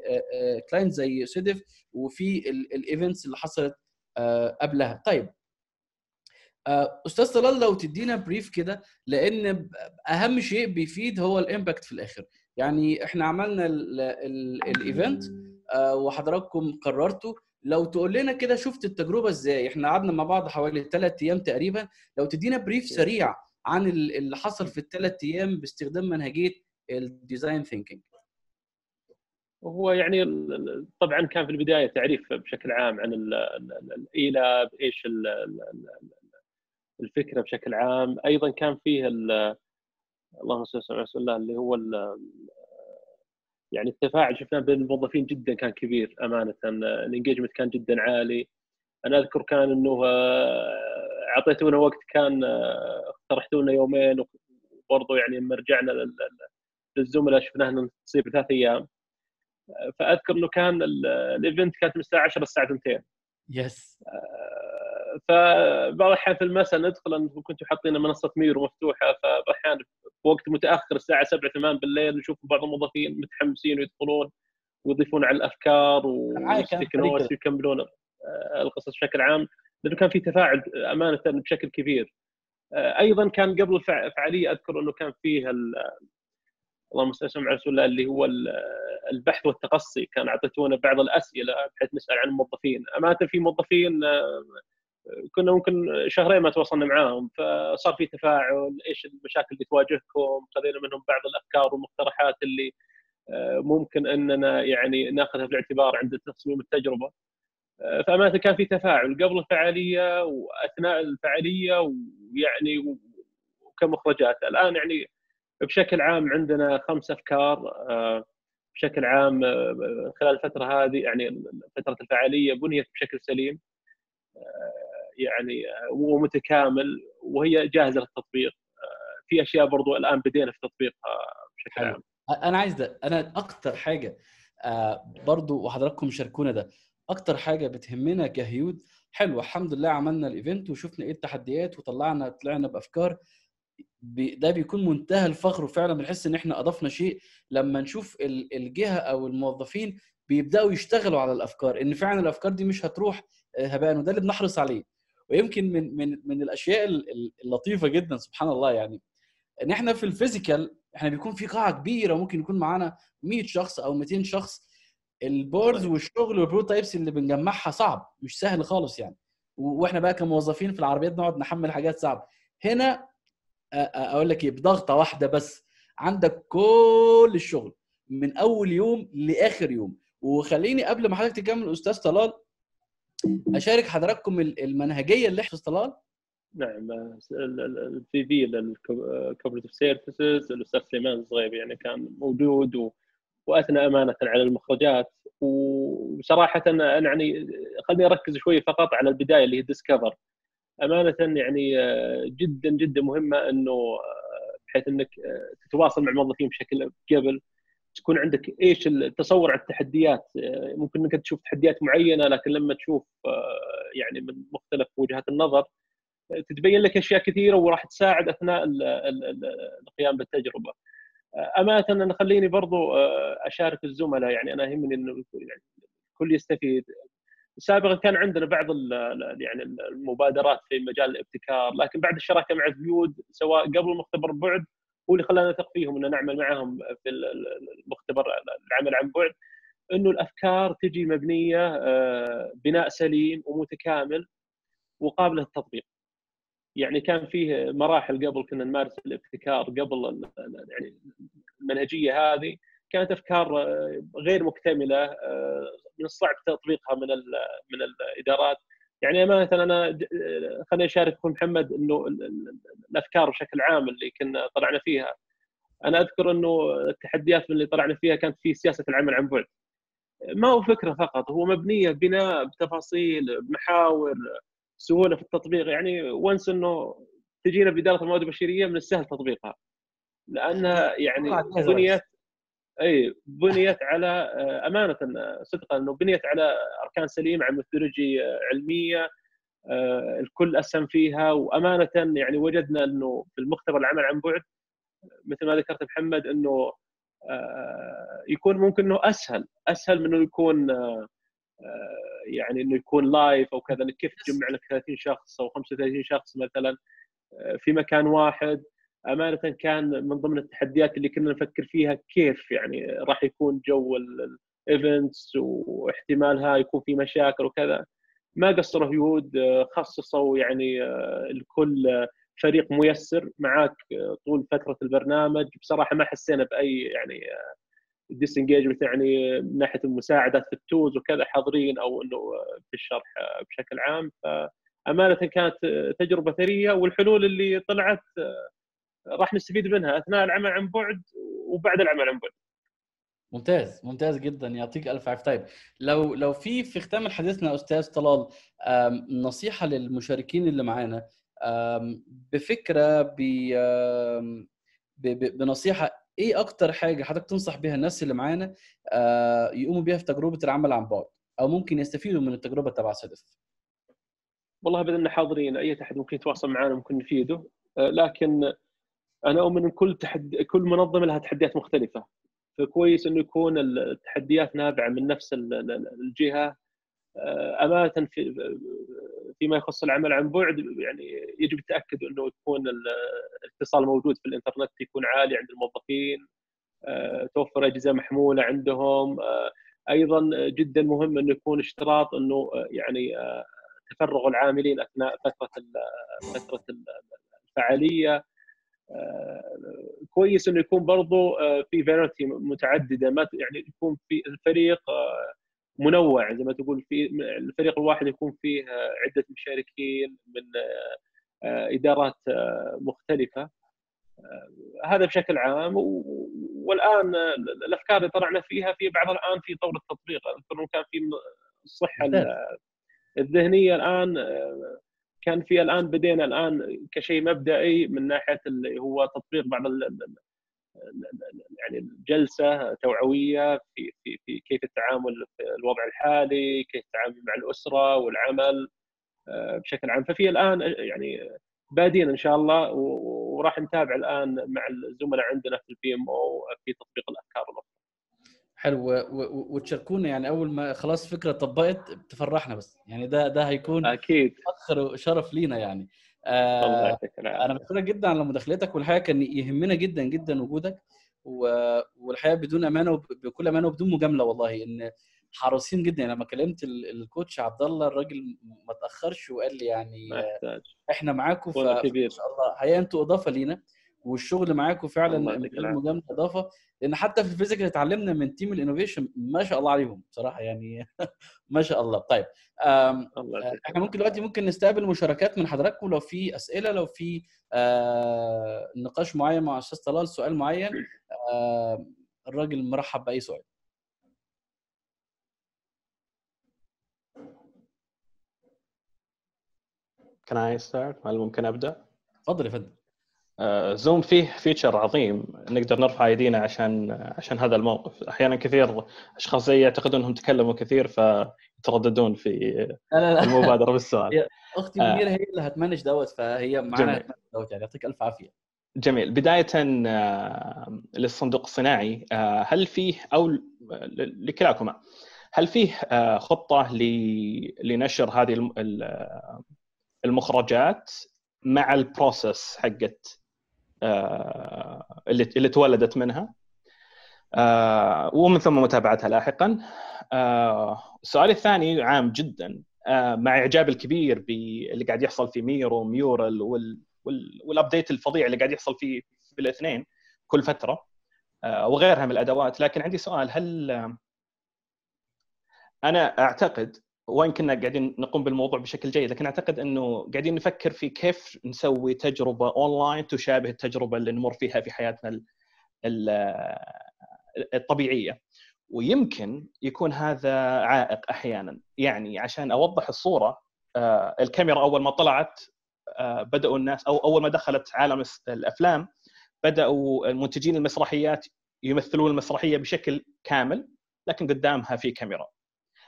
client زي SIDF وفي ال events اللي حصلت قبلها. طيب أستاذ طلال لو تدينا brief كده لأن أهم شيء بيفيد هو ال impact في الآخر. يعني إحنا عملنا ال event وحضراتكم قررتوا. لو تقول لنا كده شفت التجربة إزاي؟ إحنا قعدنا مع بعض حوالي ثلاث أيام تقريبا. لو تدينا brief سريع عن اللي حصل في الثلاث أيام باستخدام منهجية ال design thinking هو يعني طبعا كان في البداية تعريف بشكل عام عن ال iLab إيش الفكرة بشكل عام. أيضا كان فيه اللهم صل على رسول الله اللي هو يعني التفاعل شفناه بين الموظفين جدا كان كبير أمانة. ال engagement كان جدا عالي. أنا أذكر كان إنه أعطيتونا وقت كان اقترحتوا لنا يومين وبرضه يعني لما رجعنا للزملاء شفناه إنه تصير ثلاث أيام. فأذكر إنه كان ال event كانت من الساعة 10 للساعة 2 yes فبعض الأحيان في المساء ندخل كنتوا حاطين منصة ميرو مفتوحه فاحيانا بوقت متأخر الساعة 7 8 بالليل نشوف بعض الموظفين متحمسين ويدخلون ويضيفون على الأفكار ويكملون. القصص بشكل عام لأنه كان في تفاعل أمانة بشكل كبير. أيضا كان قبل الفعاليه أذكر أنه كان فيه اللهم صل على رسول الله اللي هو البحث والتقصي. كان أعطيتونا بعض الأسئلة بحيث نسأل عن الموظفين. أمانة في موظفين كنا ممكن شهرين ما تواصلنا معاهم. فصار في تفاعل إيش المشاكل اللي تواجهكم؟ خذينا منهم بعض الأفكار والمقترحات اللي ممكن أننا يعني ناخذها في الاعتبار عند تصميم التجربة. فأمانة كان في تفاعل قبل الفعالية وأثناء الفعالية ويعني وكمخرجات. الآن يعني بشكل عام عندنا خمس أفكار بشكل عام خلال الفترة هذه يعني فترة الفعالية بنيت بشكل سليم يعني ومتكامل وهي جاهزة للتطبيق. في أشياء برضو الآن بدينا في تطبيقها بشكل عام. أنا عايز ده. أنا أكتر حاجة برضو وحضراتكم شاركونا ده. أكتر حاجة بتهمنا كهيود حلو الحمد لله عملنا الايفنت وشفنا إيه التحديات وطلعنا طلعنا بأفكار ده بيكون منتهى الفخر وفعلا بنحس إن إحنا أضفنا شيء. لما نشوف الجهة أو الموظفين بيبدأوا يشتغلوا على الأفكار إن فعلا الأفكار دي مش هتروح هباء وده اللي بنحرص عليه. ويمكن من من من الأشياء اللطيفة جدا سبحان الله يعني إن إحنا في ال physical إحنا بيكون في قاعة كبيرة ممكن يكون معانا 100 شخص أو 200 شخص ال boards والشغل وال prototypes اللي بنجمعها صعب مش سهل خالص يعني. وإحنا بقى كموظفين في العربيات نقعد نحمل حاجات صعبة. هنا أقول لك إيه بضغطة واحدة بس. عندك كل الشغل من أول يوم لآخر يوم. وخليني قبل ما حضرتك تكمل أستاذ طلال أشارك حضراتكم المنهجية اللي إحنا طلال. نعم ال VP لل corporate services الأستاذ سليمان الصغيبي يعني كان موجود و... واثنى أمانة على المخرجات. وصراحة أنا يعني خليني أركز شوي فقط على البداية اللي هي ديسكفر أمانة يعني جدا جدا مهمة إنه بحيث إنك تتواصل مع الموظفين بشكل قبل. تكون عندك إيش التصور عن التحديات. آه، ممكن إنك تشوف تحديات معينة لكن لما تشوف آه، يعني من مختلف وجهات النظر آه، تتبين لك أشياء كثيرة وراح تساعد أثناء القيام بالتجربة. أمانة أنا خليني برضو أشارك الزملاء يعني أنا يهمني إنه يعني الكل يستفيد. سابقا كان عندنا بعض يعني المبادرات في مجال الابتكار لكن بعد الشراكة مع فيود سواء قبل مختبر بعد هو اللي خلانا نثق فيهم ان نعمل معهم في المختبر العمل عن بعد إنه الأفكار تجي مبنية آه، بناء سليم ومتكامل وقابل للتطبيق. يعني كان فيه مراحل قبل كنا نمارس الابتكار قبل يعني المنهجية هذه كانت أفكار آه، غير مكتملة آه، من الصعب تطبيقها من من الإدارات. يعني امانه أنا خليني أشارك أخوي محمد إنه الأفكار بشكل عام اللي كنا طلعنا فيها. أنا أذكر إنه التحديات اللي طلعنا فيها كانت في سياسة العمل عن بعد. ما هو فكرة فقط هو مبنية بناء بتفاصيل بمحاور سهولة في التطبيق. يعني وانس إنه تجينا باداره الموارد البشرية من السهل تطبيقها. لانها يعني بنيت إي بنيت على آه، أمانة صدقا إنه بنيت على أركان سليمة على methodology آه، علمية آه، الكل أسهم فيها. وأمانة يعني وجدنا إنه في المختبر العمل عن بعد مثل ما ذكرت محمد إنه يكون ممكن إنه أسهل أسهل من إنه يكون يعني إنه يكون live أو كذا كيف تجمع لك 30 شخص أو 35 شخص مثلا؟ في مكان واحد. أمانة كان من ضمن التحديات اللي كنا نفكر فيها كيف يعني راح يكون جو ال events واحتمالها يكون في مشاكل وكذا. ما قصروا هيود خصصوا يعني لكل فريق ميسر معاك طول فترة البرنامج. بصراحة ما حسينا بأي يعني disengagement يعني من ناحية المساعدات في ال tools وكذا حاضرين أو إنه في الشرح بشكل عام. فأمانة كانت تجربة ثرية والحلول اللي طلعت راح نستفيد منها أثناء العمل عن بعد وبعد العمل عن بعد. ممتاز ممتاز جدا يعطيك ألف عافية. طيب لو لو في في ختام حديثنا أستاذ طلال نصيحة للمشاركين اللي معانا بفكرة بنصيحة إيه أكتر حاجة حضرتك تنصح بها الناس اللي معانا آه، يقوموا بيها في تجربة العمل عن بعد أو ممكن يستفيدوا من التجربة تبع صدف والله بإذن حاضرين أي احد ممكن يتواصل معنا ممكن نفيده. آه، لكن أنا أؤمن إن كل تحد كل منظمة لها تحديات مختلفة. فكويس إنه يكون التحديات نابعة من نفس الجهة. امانه في فيما يخص العمل عن بعد يعني يجب التأكد أنه يكون الاتصال موجود في الإنترنت يكون عالي عند الموظفين آه، توفر أجهزة محمولة عندهم آه، أيضا جدا مهم انه يكون اشتراط أنه يعني تفرغ العاملين أثناء فترة فترة الفعالية. كويس انه يكون برضو آه، في فيرتي متعددة ما يعني يكون في الفريق آه، منوع زي ما تقول في الفريق الواحد يكون فيه آه، عدة مشاركين من إدارات مختلفة. هذا بشكل عام. والآن الأفكار اللي طلعنا فيها في بعضها الآن في طور التطبيق. أذكر كان في الصحة الذهنية الآن كان في الآن بدينا الآن كشيء مبدئي من ناحية اللي هو تطبيق بعض يعني الجلسة توعوية في في في كيف التعامل في الوضع الحالي، كيف التعامل مع الأسرة والعمل آه، بشكل عام، ففي الآن يعني بادين إن شاء الله وراح نتابع الآن مع الزملاء عندنا في ال PMO في تطبيق الأفكار الأخرى. حلو. وتشاركونا يعني أول ما خلاص فكرة طبقت تفرحنا بس. يعني ده ده هيكون أكيد. فخر وشرف لينا يعني. آه الله يعطيك أنا بشكرك جدا على مداخلتك والحقيقة كان يهمنا جدا جدا وجودك والحقيقة بدون أمانة وبكل أمانة وبدون مجاملة والله إن حريصين جدا. لما كلمت ال coach عبد الله الراجل ما تأخرش وقال لي يعني إحنا معاكم فإن شاء الله هي أنتوا إضافة لينا. والشغل معاكم فعلا مجاملة إضافة لأن حتى في ال physical اتعلمنا من team ال innovation ما شاء الله عليهم بصراحة يعني (laughs) ما شاء الله. طيب الله إحنا ممكن دلوقتي ممكن نستقبل مشاركات من حضراتكم لو في أسئلة لو في آه نقاش معين مع أستاذ طلال سؤال معين آه الراجل مرحب بأي سؤال. Can I start؟ هل ممكن أبدأ؟ اتفضل يا فندم. Zoom فيه feature عظيم. نقدر نرفع ايدينا عشان عشان هذا الموقف. أحيانا كثير أشخاص زي يعتقدون أنهم تكلموا كثير فيترددون في لا لا المبادرة بالسؤال (laughs) أختي آه. منيرة هي اللي هت manage دوت فهي. هت manage دوت يعني يعطيك ألف عافية. جميل. بداية آه، للصندوق الصناعي آه، هل فيه أو لكلاكما هل فيه آه، خطة لنشر هذه الم- ال- المخرجات مع ال process حقت آه، اللي اللي تولدت منها. آه، ومن ثم متابعتها لاحقا. آه، السؤال الثاني عام جدا. آه، مع إعجاب الكبير باللي قاعد يحصل في Miro و Mural وال وال وال update الفظيع اللي قاعد يحصل في في الاثنين كل فترة. آه، وغيرها من الأدوات. لكن عندي سؤال هل آه، أنا أعتقد وين كنا قاعدين نقوم بالموضوع بشكل جيد لكن أعتقد إنه قاعدين نفكر في كيف نسوي تجربة اونلاين تشابه التجربة اللي نمر فيها في حياتنا ال- ال- الطبيعية. ويمكن يكون هذا عائق أحيانا. يعني عشان أوضح الصورة آه، الكاميرا أول ما طلعت آه، بدأوا الناس أو أول ما دخلت عالم الأفلام بدأوا المنتجين المسرحيات يمثلون المسرحية بشكل كامل لكن قدامها في كاميرا.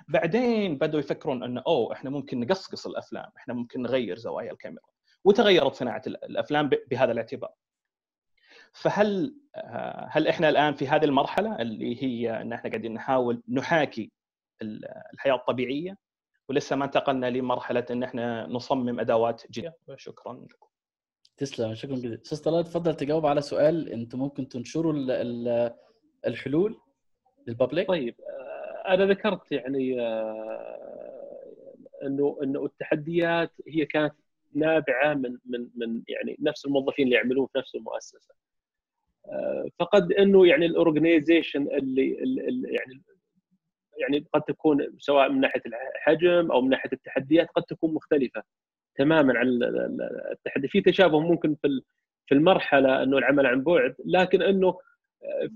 بعدين بدأوا يفكرون إنه أوه إحنا ممكن نقصقص الأفلام، إحنا ممكن نغير زوايا الكاميرا، وتغيرت صناعة ال- الأفلام ب- بهذا الاعتبار. فهل آه، هل إحنا الآن في هذه المرحلة اللي هي إن إحنا قاعدين نحاول نحاكي ال- الحياة الطبيعية ولسه ما انتقلنا لمرحلة إن إحنا نصمم أدوات جديدة؟ شكرا لكم. تسلم شكرا جزيلا أستاذ طلال تفضل تجاوب على سؤال أنتم ممكن تنشروا ال- ال- الحلول للبابليك طيب أنا ذكرت يعني آه، إنه إنه التحديات هي كانت نابعة من من من يعني نفس الموظفين اللي يعملون في نفس المؤسسة. آه، فقد إنه يعني الاورجنايزيشن اللي, اللي يعني يعني قد تكون سواء من ناحية الحجم أو من ناحية التحديات قد تكون مختلفة تماما عن ال- ال- التحدي. في تشابه ممكن في في المرحلة إنه العمل عن بعد لكن إنه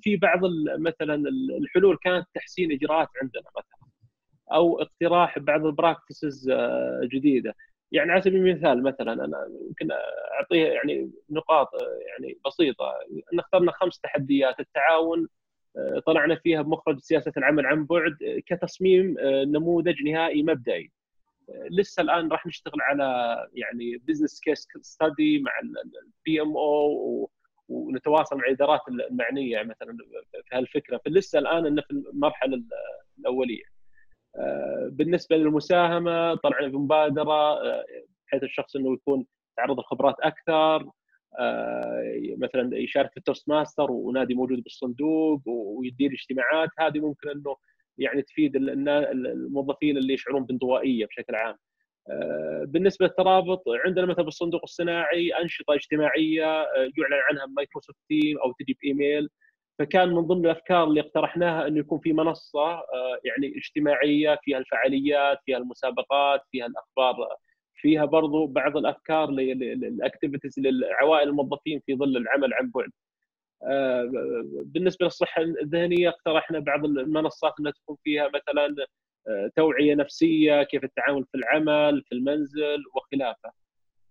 في بعض مثلا الحلول كانت تحسين إجراءات عندنا مثلا أو اقتراح بعض البراكتسز جديدة. يعني على سبيل المثال مثلا أنا يمكن أعطيه يعني نقاط آه، يعني بسيطة. إن اخترنا خمس تحديات التعاون آه، طلعنا فيها بمخرج سياسة العمل عن بعد آه، كتصميم آه، نموذج نهائي مبدئي. آه، لسه الآن راح نشتغل على يعني business case study مع ال PMO ونتواصل مع الادارات المعنية مثلا في هالفكرة فلسه الآن إنه في المرحلة الأولية. آه، بالنسبة للمساهمة طلعنا بمبادره آه، بحيث الشخص إنه يكون تعرض الخبرات أكثر آه، مثلا يشارك في ال Toastmaster ونادي موجود بالصندوق ويدير اجتماعات هذه ممكن إنه يعني تفيد الموظفين اللي يشعرون بانطوائية بشكل عام. آه، بالنسبة للترابط عندنا مثلا بالصندوق الصناعي أنشطة اجتماعية آه، يعلن عنها Microsoft Team أو تجي بايميل فكان من ضمن الأفكار اللي اقترحناها إنه يكون في منصة آه، يعني اجتماعية فيها الفعاليات فيها المسابقات فيها الأخبار فيها برضو بعض الأفكار لل activities للعوائل الموظفين في ظل العمل عن بعد. بالنسبة للصحة الذهنية اقترحنا بعض المنصات إنها تكون فيها مثلا توعية نفسية كيف التعامل في العمل في المنزل وخلافه.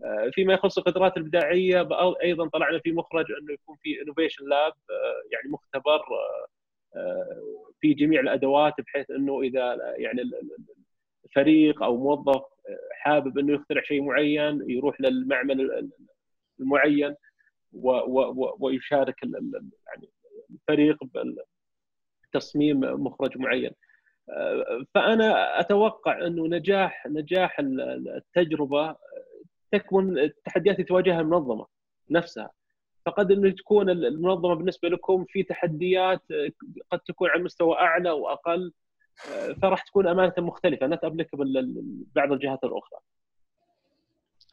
آه، فيما يخص القدرات الابداعيه أيضا طلعنا في مخرج أنه يكون في innovation lab يعني مختبر آه، آه، في جميع الأدوات بحيث أنه إذا يعني فريق أو موظف آه، حابب أنه يخترع شيء معين يروح للمعمل ال- ال- المعين ويشارك يعني الفريق بتصميم مخرج معين. آه، فأنا أتوقع أنه نجاح نجاح ال- ال- التجربة تكمن التحديات اللي تواجهها المنظمة نفسها. فقد أنه تكون المنظمة بالنسبة لكم في تحديات قد تكون على مستوى أعلى وأقل فراح تكون أمانة مختلفة. not applicable بعض الجهات الأخرى.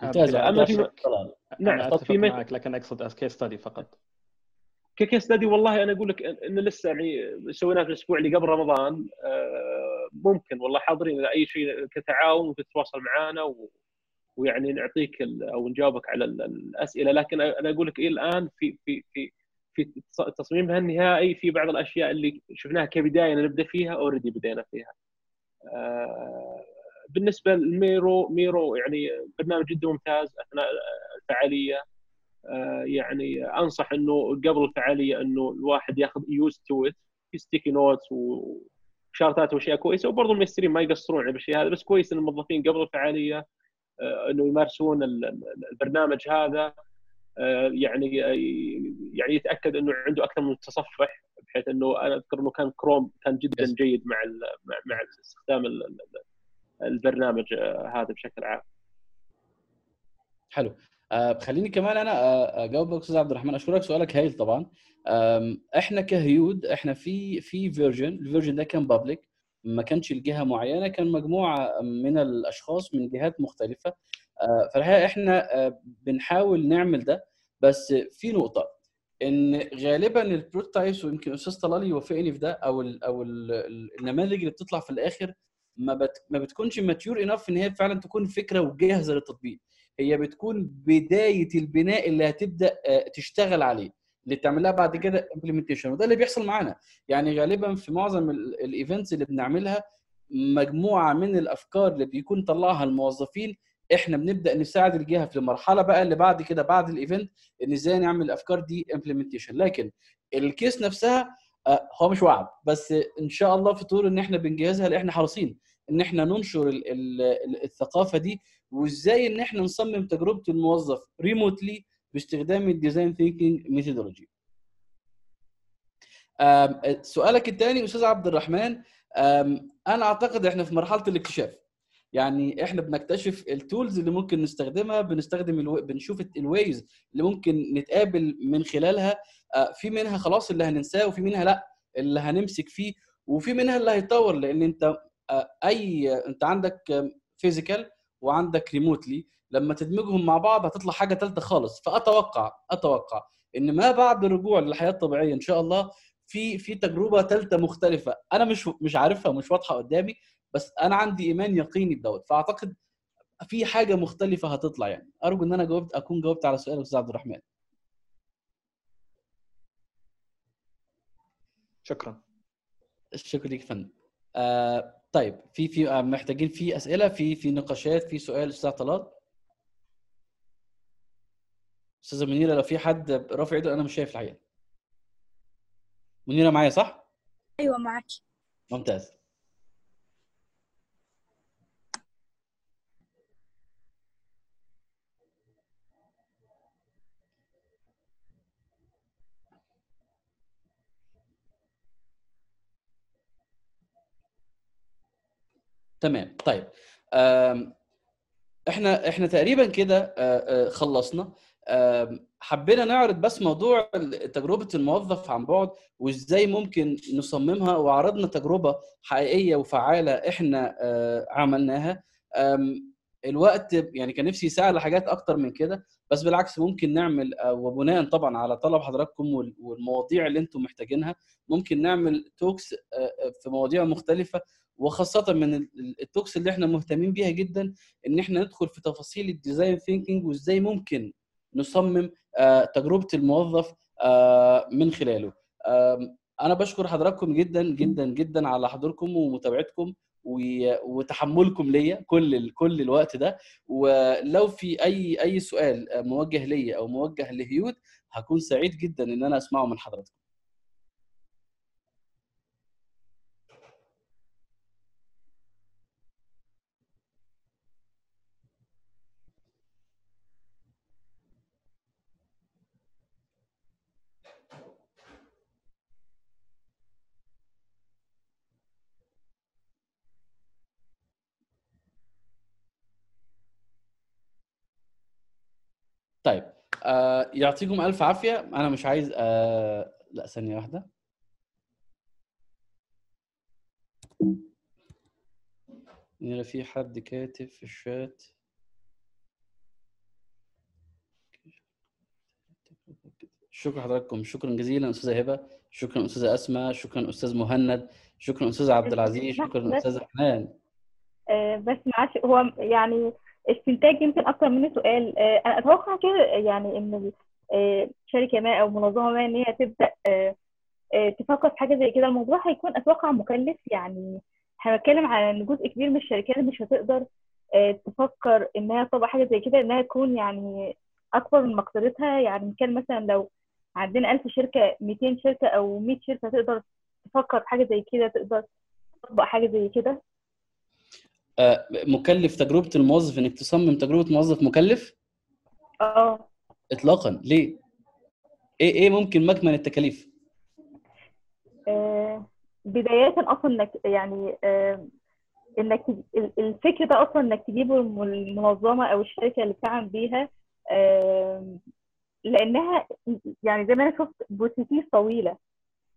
ممتاز. اما في أنا نعم طب أتفق في معك لكن أقصد as case study فقط. ك case study والله أنا أقول لك ان لسه يعني سويناه في الأسبوع اللي قبل رمضان آه، ممكن والله حاضرين إذا أي شيء كتعاون ممكن تتواصل معنا و... ويعني نعطيك ال... أو نجاوبك على ال- الأسئلة لكن أنا أقول لك إلى الآن في في في في تص- تصميمها النهائي في بعض الأشياء اللي شفناها كبداية نبدأ فيها already بدينا فيها. آه، بالنسبة لل Miro Miro يعني برنامج جدا ممتاز أثناء الفعالية يعني أنصح إنه قبل الفعالية إنه الواحد ياخذ used to it sticky notes وشارتات وأشياء كويسة وبرضه الميسرين ما يقصرون بالشيء هذا بس كويس إن الموظفين قبل الفعالية إنه يمارسون البرنامج هذا يعني يعني يتأكد إنه عنده أكثر من تصفح بحيث إنه أنا أذكر إنه كان كروم كان جدا جيد مع مع استخدام البرنامج هذا بشكل عام. حلو آه خليني كمان أنا اجاوبك أستاذ عبد الرحمن. أشكرك سؤالك هايل طبعا. إحنا كهيود إحنا في في version ال version ده كان public ما كانش الجهه معينة كان مجموعة من الأشخاص من جهات مختلفة. فالحقيقة إحنا بنحاول نعمل ده. بس في نقطة إن غالبا ال prototypes ويمكن أستاذ طلال يوافقني في ده أو ال أو ال النماذج اللي بتطلع في الآخر ما بت ما بتكونش mature enough إن هي فعلا تكون فكرة وجاهزة للتطبيق. هي بتكون بداية البناء اللي هتبدأ تشتغل عليه اللي تعمل لها بعد كده implementation وده اللي بيحصل معانا. يعني غالبا في معظم ال events اللي بنعملها مجموعة من الأفكار اللي بيكون طلعها الموظفين إحنا بنبدأ نساعد الجهة في المرحلة بقى اللي بعد كده بعد ال event إن إزاي نعمل الأفكار دي implementation لكن ال case نفسها هو مش وعد. بس إن شاء الله في طور إن إحنا بنجهزها إحنا حريصين إن إحنا ننشر ال ال الثقافة دي وازاي ان إحنا نصمم تجربة الموظف remotely باستخدام ال design thinking methodology سؤالك الثاني أستاذ عبد الرحمن أنا أعتقد إحنا في مرحلة الاكتشاف. يعني إحنا بنكتشف ال tools اللي ممكن نستخدمها بنستخدم ألو... بنشوف ال ways اللي ممكن نتقابل من خلالها. في منها خلاص اللي هننساه وفي منها لأ اللي هنمسك فيه وفي منها اللي هيتطور. لأن أنت أي أنت عندك physical وعندك remotely لما تدمجهم مع بعض هتطلع حاجة ثالثه خالص. فأتوقع أتوقع إن ما بعد الرجوع للحياة الطبيعية إن شاء الله في في تجربة ثالثه مختلفة أنا مش مش عارفها مش واضحة قدامي بس أنا عندي إيمان يقيني بدوت. فأعتقد في حاجة مختلفة هتطلع يعني. أرجو إن أنا جاوبت أكون جاوبت على سؤال أستاذ عبد الرحمن. شكرا. شكرا لك فندم. آه طيب في في آه محتاجين في أسئلة في في نقاشات في سؤال أستاذ طلال؟ أستاذة منيرة لو في حد رافع ايده أنا مش شايف الحقيقة منيرة معايا صح؟ أيوه معاك ممتاز. تمام. طيب إحنا إحنا تقريبا كده خلصنا. حبينا نعرض بس موضوع تجربة الموظف عن بعد وإزاي ممكن نصممها وعرضنا تجربة حقيقية وفعالة إحنا عملناها. الوقت يعني كان نفسي يساعد لحاجات أكتر من كده بس بالعكس ممكن نعمل وبناء طبعا على طلب حضراتكم والمواضيع اللي أنتم محتاجينها ممكن نعمل توكس في مواضيع مختلفة وخاصة من ال talks اللي إحنا مهتمين بيها جدا إن إحنا ندخل في تفاصيل ال design thinking وإزاي ممكن نصمم تجربة الموظف من خلاله. أنا بشكر حضراتكم جدا جدا جدا على حضوركم ومتابعتكم وتحملكم ليا كل كل الوقت ده. ولو في أي أي سؤال موجه ليا أو موجه لهيود هكون سعيد جدا إن أنا أسمعه من حضراتكم طيب آه يعطيكم ألف عافية. أنا مش عايز آه لا ثانية واحدة. هنا في حد كاتب في الشات. شكرا حضراتكم شكرا جزيلا أستاذة هبة. شكرا أستاذة أسماء. شكرا أستاذ مهند. شكرا أستاذ عبد العزيز. شكرا أستاذ حنان. بس معلش هو يعني استنتاج يمكن أكتر من سؤال. أنا أتوقع كده يعني إن شركة ما أو منظمة ما إن هي تبدأ تفكر في حاجة زي كده الموضوع هيكون أتوقع مكلف. يعني هنتكلم على إن جزء كبير من الشركات مش هتقدر تفكر إنها تطبق حاجة زي كده إنها تكون يعني أكبر من مقدرتها. يعني كان مثلا لو عندنا 1000 شركة 200 شركة أو 100 شركة تقدر تفكر في حاجة زي كده تقدر تطبق حاجة زي كده. آه، مكلف تجربة الموظف إنك تصمم تجربة موظف مكلف؟ آه. اطلاقا. ليه؟ إيه إيه ممكن مكمن التكاليف؟ آه، بداية أصلا إنك يعني آه، ال- الفكر ده أصلا إنك تجيبه الم- المنظمة أو الشركة اللي بتعمل بيها آه، لأنها يعني زي ما أنا شفت processes طويلة.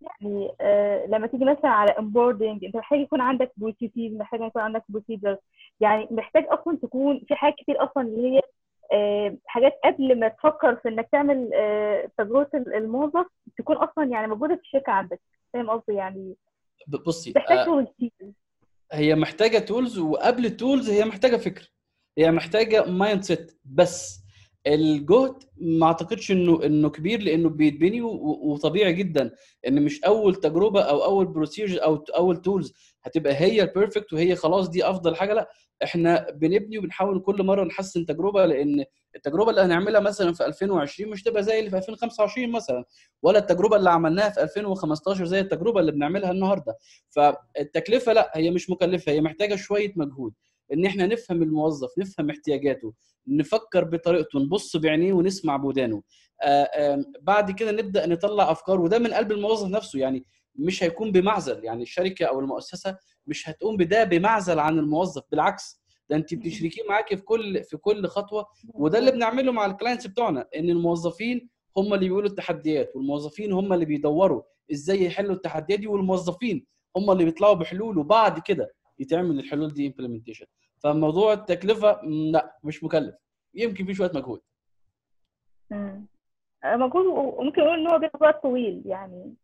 يعني آه، لما تيجي مثلا على onboarding أنت محتاج يكون عندك processes محتاج يكون عندك procedures. يعني محتاج أصلا تكون في حاجات كتير أصلا اللي هي آه، حاجات قبل ما تفكر في إنك تعمل آه، تجربة الموظف تكون أصلا يعني موجودة في الشركة عندك. فاهم قصدي؟ يعني بصي محتاج آه، كتير. هي محتاجة tools وقبل ال tools هي محتاجة فكر. هي محتاجة mindset بس. الجهد ما أعتقدش إنه إنه كبير لأنه بيتبني وطبيعي جدا إن مش أول تجربة أو أول procedure أو أول tools هتبقى هي ال perfect وهي خلاص دي أفضل حاجة لأ إحنا بنبني وبنحاول كل مرة نحسن تجربة لأن التجربة اللي هنعملها مثلا في 2020 مش تبقى زي اللي في 2025 مثلا ولا التجربة اللي عملناها في 2015 زي التجربة اللي بنعملها النهارده. فالتكلفة لأ هي مش مكلفة هي محتاجة شوية مجهود. إن إحنا نفهم الموظف نفهم احتياجاته نفكر بطريقته نبص بعينيه ونسمع بودانه. آه، بعد كده نبدأ نطلع افكار وده من قلب الموظف نفسه. يعني مش هيكون بمعزل يعني الشركة أو المؤسسة مش هتقوم بده بمعزل عن الموظف بالعكس. ده انت بتشركيه معاكي في كل في كل خطوة وده اللي بنعمله مع الكلاينتس بتوعنا إن الموظفين هم اللي بيقولوا التحديات والموظفين هم اللي بيدوروا إزاي يحلوا التحديات دي والموظفين هم اللي بيطلعوا بحلول. وبعد كده يتعمل الحلول دي implementation فموضوع التكلفة لا مش مكلف. يمكن في شوية مجهود. آه، مجهود وممكن نقول إن هو بياخد وقت طويل يعني.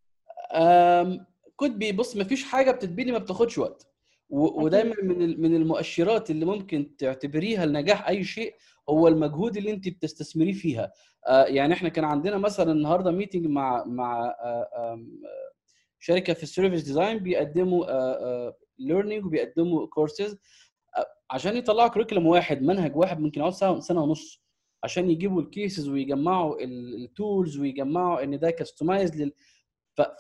أم could be بس ما فيش حاجة بتتبني ما بتاخدش وقت. ودايما من من المؤشرات اللي ممكن تعتبريها لنجاح أي شيء هو المجهود اللي أنت بتستثمريه فيها. آه، يعني إحنا كان عندنا مثلا النهارده meeting مع مع آه، آه، شركة في ال service design بيقدموا learning وبيقدموا كورسز عشان يطلعوا curriculum واحد منهج واحد ممكن يقعد سنه سنة ونص. عشان يجيبوا ال cases ويجمعوا ال tools ويجمعوا إن ده customize لل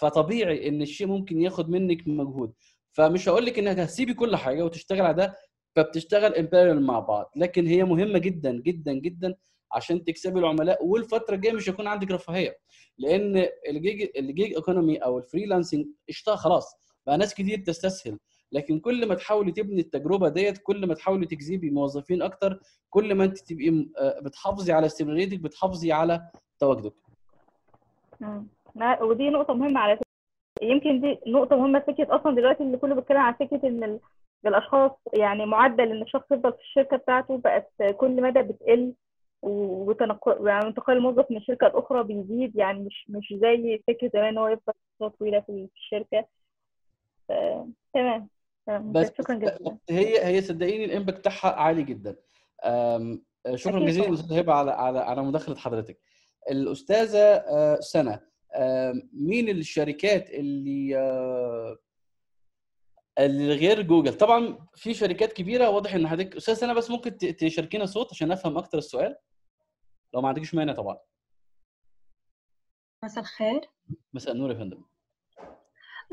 فطبيعي إن الشيء ممكن ياخد منك مجهود. فمش هقول لك إنك هتسيبي كل حاجة وتشتغل على ده فبتشتغل in parallel مع بعض. لكن هي مهمة جدا جدا جدا عشان تكسبي العملاء. والفترة الجاية مش هيكون عندك رفاهية لأن ال gig ال gig economy أو ال freelancing اشتغل خلاص. بقى ناس كتير تستسهل. لكن كل ما تحاولي تبني التجربة ديت كل ما تحاولي تجذبي موظفين أكتر كل ما أنت تبقي آه، بتحافظي على استمراريتك بتحافظي على تواجدك. ودي نقطة مهمة على فكرة. يمكن دي نقطة مهمة فكرة أصلا دلوقتي اللي كله بيتكلم عن فكرة إن ال- الأشخاص يعني معدل إن الشخص يفضل في الشركة بتاعته بقت كل مدى بتقل وتنقل يعني انتقال الموظف من شركة لأخرى بيزيد يعني مش مش زي فكرة زمان إن هو يفضل فترة طويلة في ف- تمام تمام. بس شكرا جزيلا هي هي صدقيني ال impact بتاعها عالي جدا. شكرا جزيلا طبعاً. أستاذ هبة على على على مداخلة حضرتك. الأستاذة آه، سناء مين الشركات اللي آه، اللي غير جوجل؟ طبعا في شركات كبيرة واضح إن حضرتك أستاذة سناء بس ممكن تشاركينا صوت عشان أفهم أكتر السؤال. لو ما عندكش مانع طبعا. مساء الخير. مساء النور يا فندم.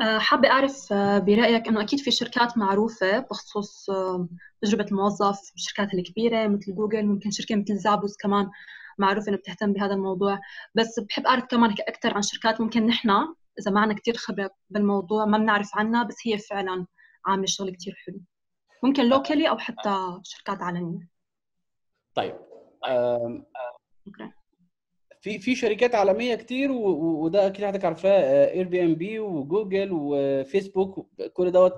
حابة أعرف آه، برأيك أنه أكيد في شركات معروفة بخصوص آه، تجربة الموظف الشركات الكبيرة مثل جوجل ممكن شركة مثل زابوس كمان معروفة إنه بتهتم بهذا الموضوع. بس بحب أعرف كمان أكثر عن شركات ممكن نحن إذا معنا كتير خبرة بالموضوع ما بنعرف عنها بس هي فعلا عاملة شغل كتير حلو. ممكن لوكالي أو حتى شركات عالمية. طيب آم، okay. في في شركات عالمية كتير وده أكيد حضرتك عارفاه Airbnb وجوجل وفيسبوك كل دوت.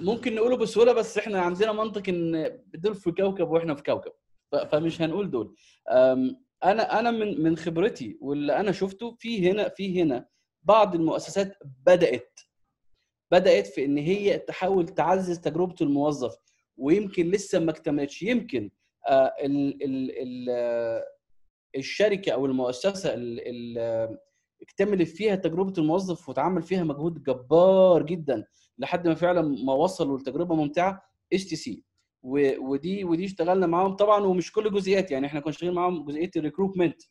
ممكن نقوله بسهولة بس إحنا عندنا منطق إن دول في كوكب وإحنا في كوكب فمش هنقول دول. أنا أنا من من خبرتي واللي أنا شفته في هنا في هنا بعض المؤسسات بدأت بدأت في إن هي تحاول تعزز تجربة الموظف ويمكن لسه ما اكتملتش. يمكن آه، ال ال ال آه، الشركة أو المؤسسة اللي اكتملت فيها تجربة الموظف وتعمل فيها مجهود جبار جدا لحد ما فعلا ما وصلوا لتجربة ممتعة STC. ودي ودي اشتغلنا معاهم طبعا ومش كل جزئيات يعني إحنا كنا شغالين معاهم جزئية ال recruitment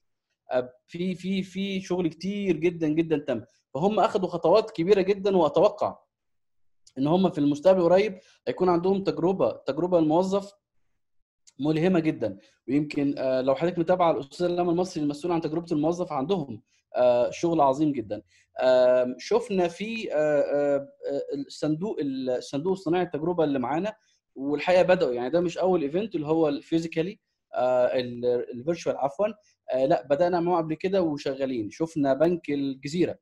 في في في شغل كتير جدا جدا تم. فهم اخذوا خطوات كبيرة جدا وأتوقع إن هم في المستقبل قريب هيكون عندهم تجربة تجربة الموظف ملهمة جدا. ويمكن لو حضرتك متابعة الاستاذ لمى المصري المسؤول عن تجربة الموظف عندهم شغل عظيم جدا. شفنا في الصندوق الصندوق الصناعي التجربة اللي معانا والحقيقة بدأوا يعني ده مش أول event اللي هو ال physically ال virtual عفوا. لا بدأنا معاه قبل كده وشغالين. شفنا بنك الجزيرة.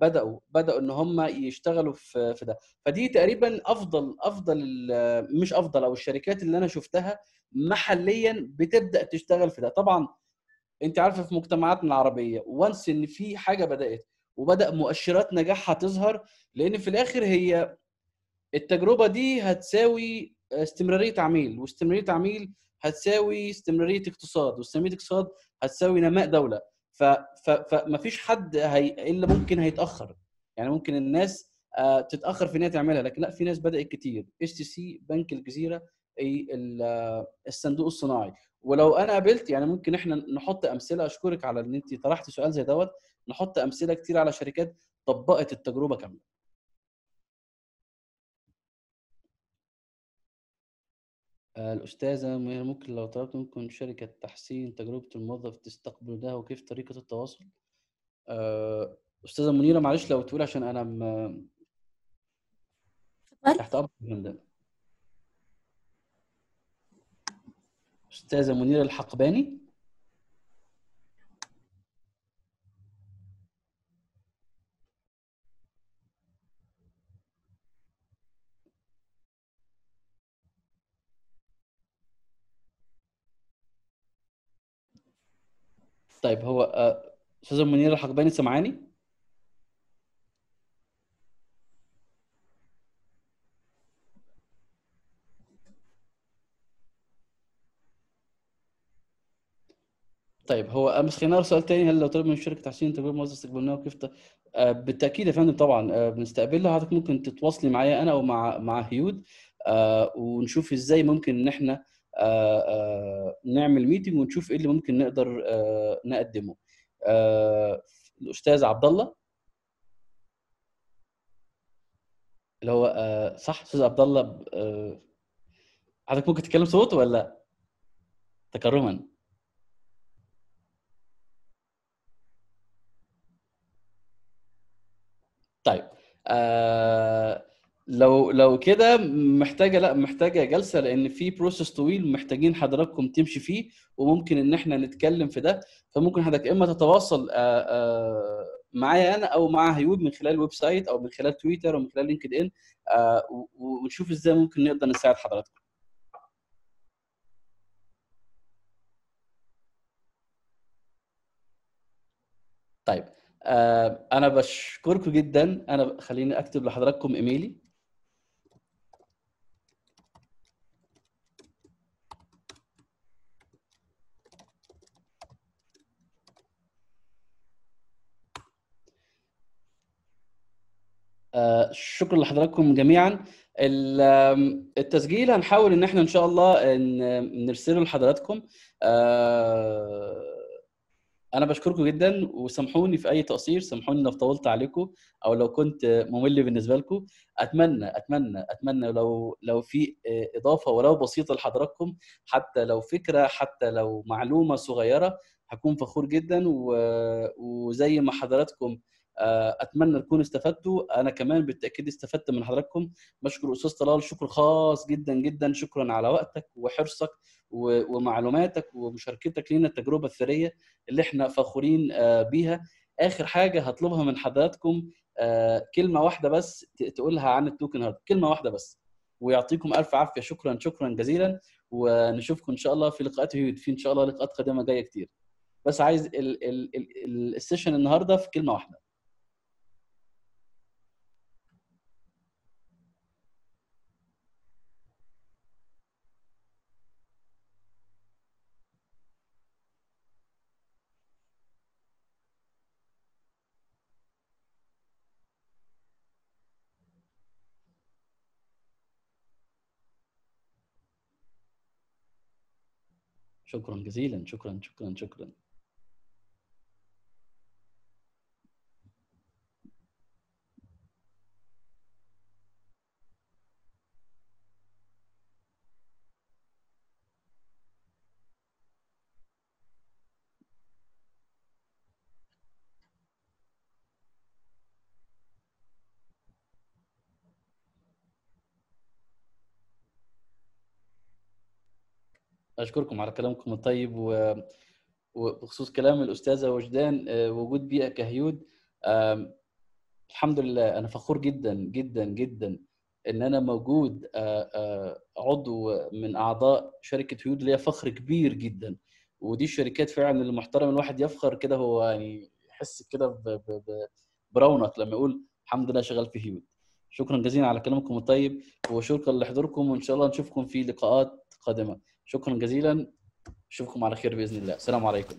بدأوا بدأوا إن هم يشتغلوا في في ده. فدي تقريبا أفضل أفضل مش أفضل أو الشركات اللي أنا شفتها محليا بتبدأ تشتغل في ده. طبعا أنت عارفه في مجتمعاتنا العربية وانس إن في حاجة بدأت وبدأ مؤشرات نجاحها تظهر لأن في الآخر هي التجربة دي هتساوي استمرارية عميل واستمرارية عميل هتساوي استمرارية اقتصاد واستمرارية اقتصاد هتساوي نماء دولة. فما فيش حد هي إلا ممكن هيتأخر. يعني ممكن الناس تتأخر في إن هي تعملها لكن لأ في ناس بدأت كتير. STC بنك الجزيرة الصندوق الصناعي. ولو أنا قابلت يعني ممكن إحنا نحط أمثلة أشكرك على إن انت طرحتي سؤال زي دوت. نحط أمثلة كتير على شركات طبقت التجربة كاملة. الأستاذة ممكن لو طلبت منكم شركة تحسين تجربة الموظف تستقبل ده وكيف طريقة التواصل؟ أستاذة منيرة معلش لو تقول عشان أنا م... تحت أمر ده. أستاذة منيرة الحقباني؟ طيب هو استاذه منيره الحقباني سمعاني؟ طيب هو بس خلينا نقرا سؤال تاني. هل لو طلب من الشركة تحسين تجربه موظف استقبلناه وكيف ت... آه بالتأكيد يا فندم طبعا آه بنستقبلها. حضرتك ممكن تتواصلي معايا أنا أو مع مع هيود آه ونشوف إزاي ممكن إن إحنا آه آه نعمل ميتنج ونشوف إيه اللي ممكن نقدر آه نقدمه. الأستاذ عبد الله اللي هو صح أستاذ عبد الله حضرتك ممكن تتكلم صوت ولا؟ تكرما. طيب آه لو لو كده محتاجة لا محتاجة جلسة لأن في process طويل محتاجين حضراتكم تمشي فيه وممكن إن إحنا نتكلم في ده. فممكن حضرتك إما تتواصل معايا أنا أو مع هيود من خلال ال website أو من خلال تويتر أو من خلال LinkedIn ونشوف إزاي ممكن نقدر نساعد حضراتكم. طيب أنا بشكركم جدا. أنا خليني أكتب لحضراتكم إيميلي. شكرا لحضراتكم جميعا. التسجيل هنحاول إن إحنا إن شاء الله نرسله لحضراتكم. آه أنا بشكركم جدا وسامحوني في أي تقصير سامحوني لو طولت عليكم أو لو كنت ممل بالنسبة لكم. أتمنى أتمنى أتمنى لو لو في إضافة ولو بسيطة لحضراتكم حتى لو فكرة حتى لو معلومة صغيرة هكون فخور جدا. وزي ما حضراتكم أتمنى تكونوا استفدتوا. أنا كمان بالتأكيد استفدت من حضراتكم. بشكر أستاذ طلال. شكر خاص جدا جدا. شكرا على وقتك وحرصك ومعلوماتك ومشاركتك لنا التجربة الثرية اللي إحنا فخورين بيها. آخر حاجة هطلبها من حضراتكم كلمة واحدة بس تقولها عن التوكن هارد. كلمة واحدة بس. ويعطيكم ألف عافية. شكرا شكرا جزيلا. ونشوفكم إن شاء الله في لقاءات هيود في إن شاء الله لقاءات قادمة جاية كتير. بس عايز السيشن النهارده في كلمة واحدة. شكرا جزيلا شكرا شكرا شكرا. أشكركم على كلامكم الطيب و... وبخصوص كلام الأستاذة وجدان وجود بيئة كهيود. الحمد لله أنا فخور جدا جدا جدا إن أنا موجود عضو من أعضاء شركة هيود ليا فخر كبير جدا. ودي الشركات فعلا اللي محترم الواحد يفخر كده هو يعني يحس كده. برونق لما يقول الحمد لله شغال في هيود. شكرا جزيلا على كلامكم الطيب وشكرا لحضوركم وإن شاء الله نشوفكم في لقاءات قادمة. شكرا جزيلا. أشوفكم على خير بإذن الله. السلام عليكم.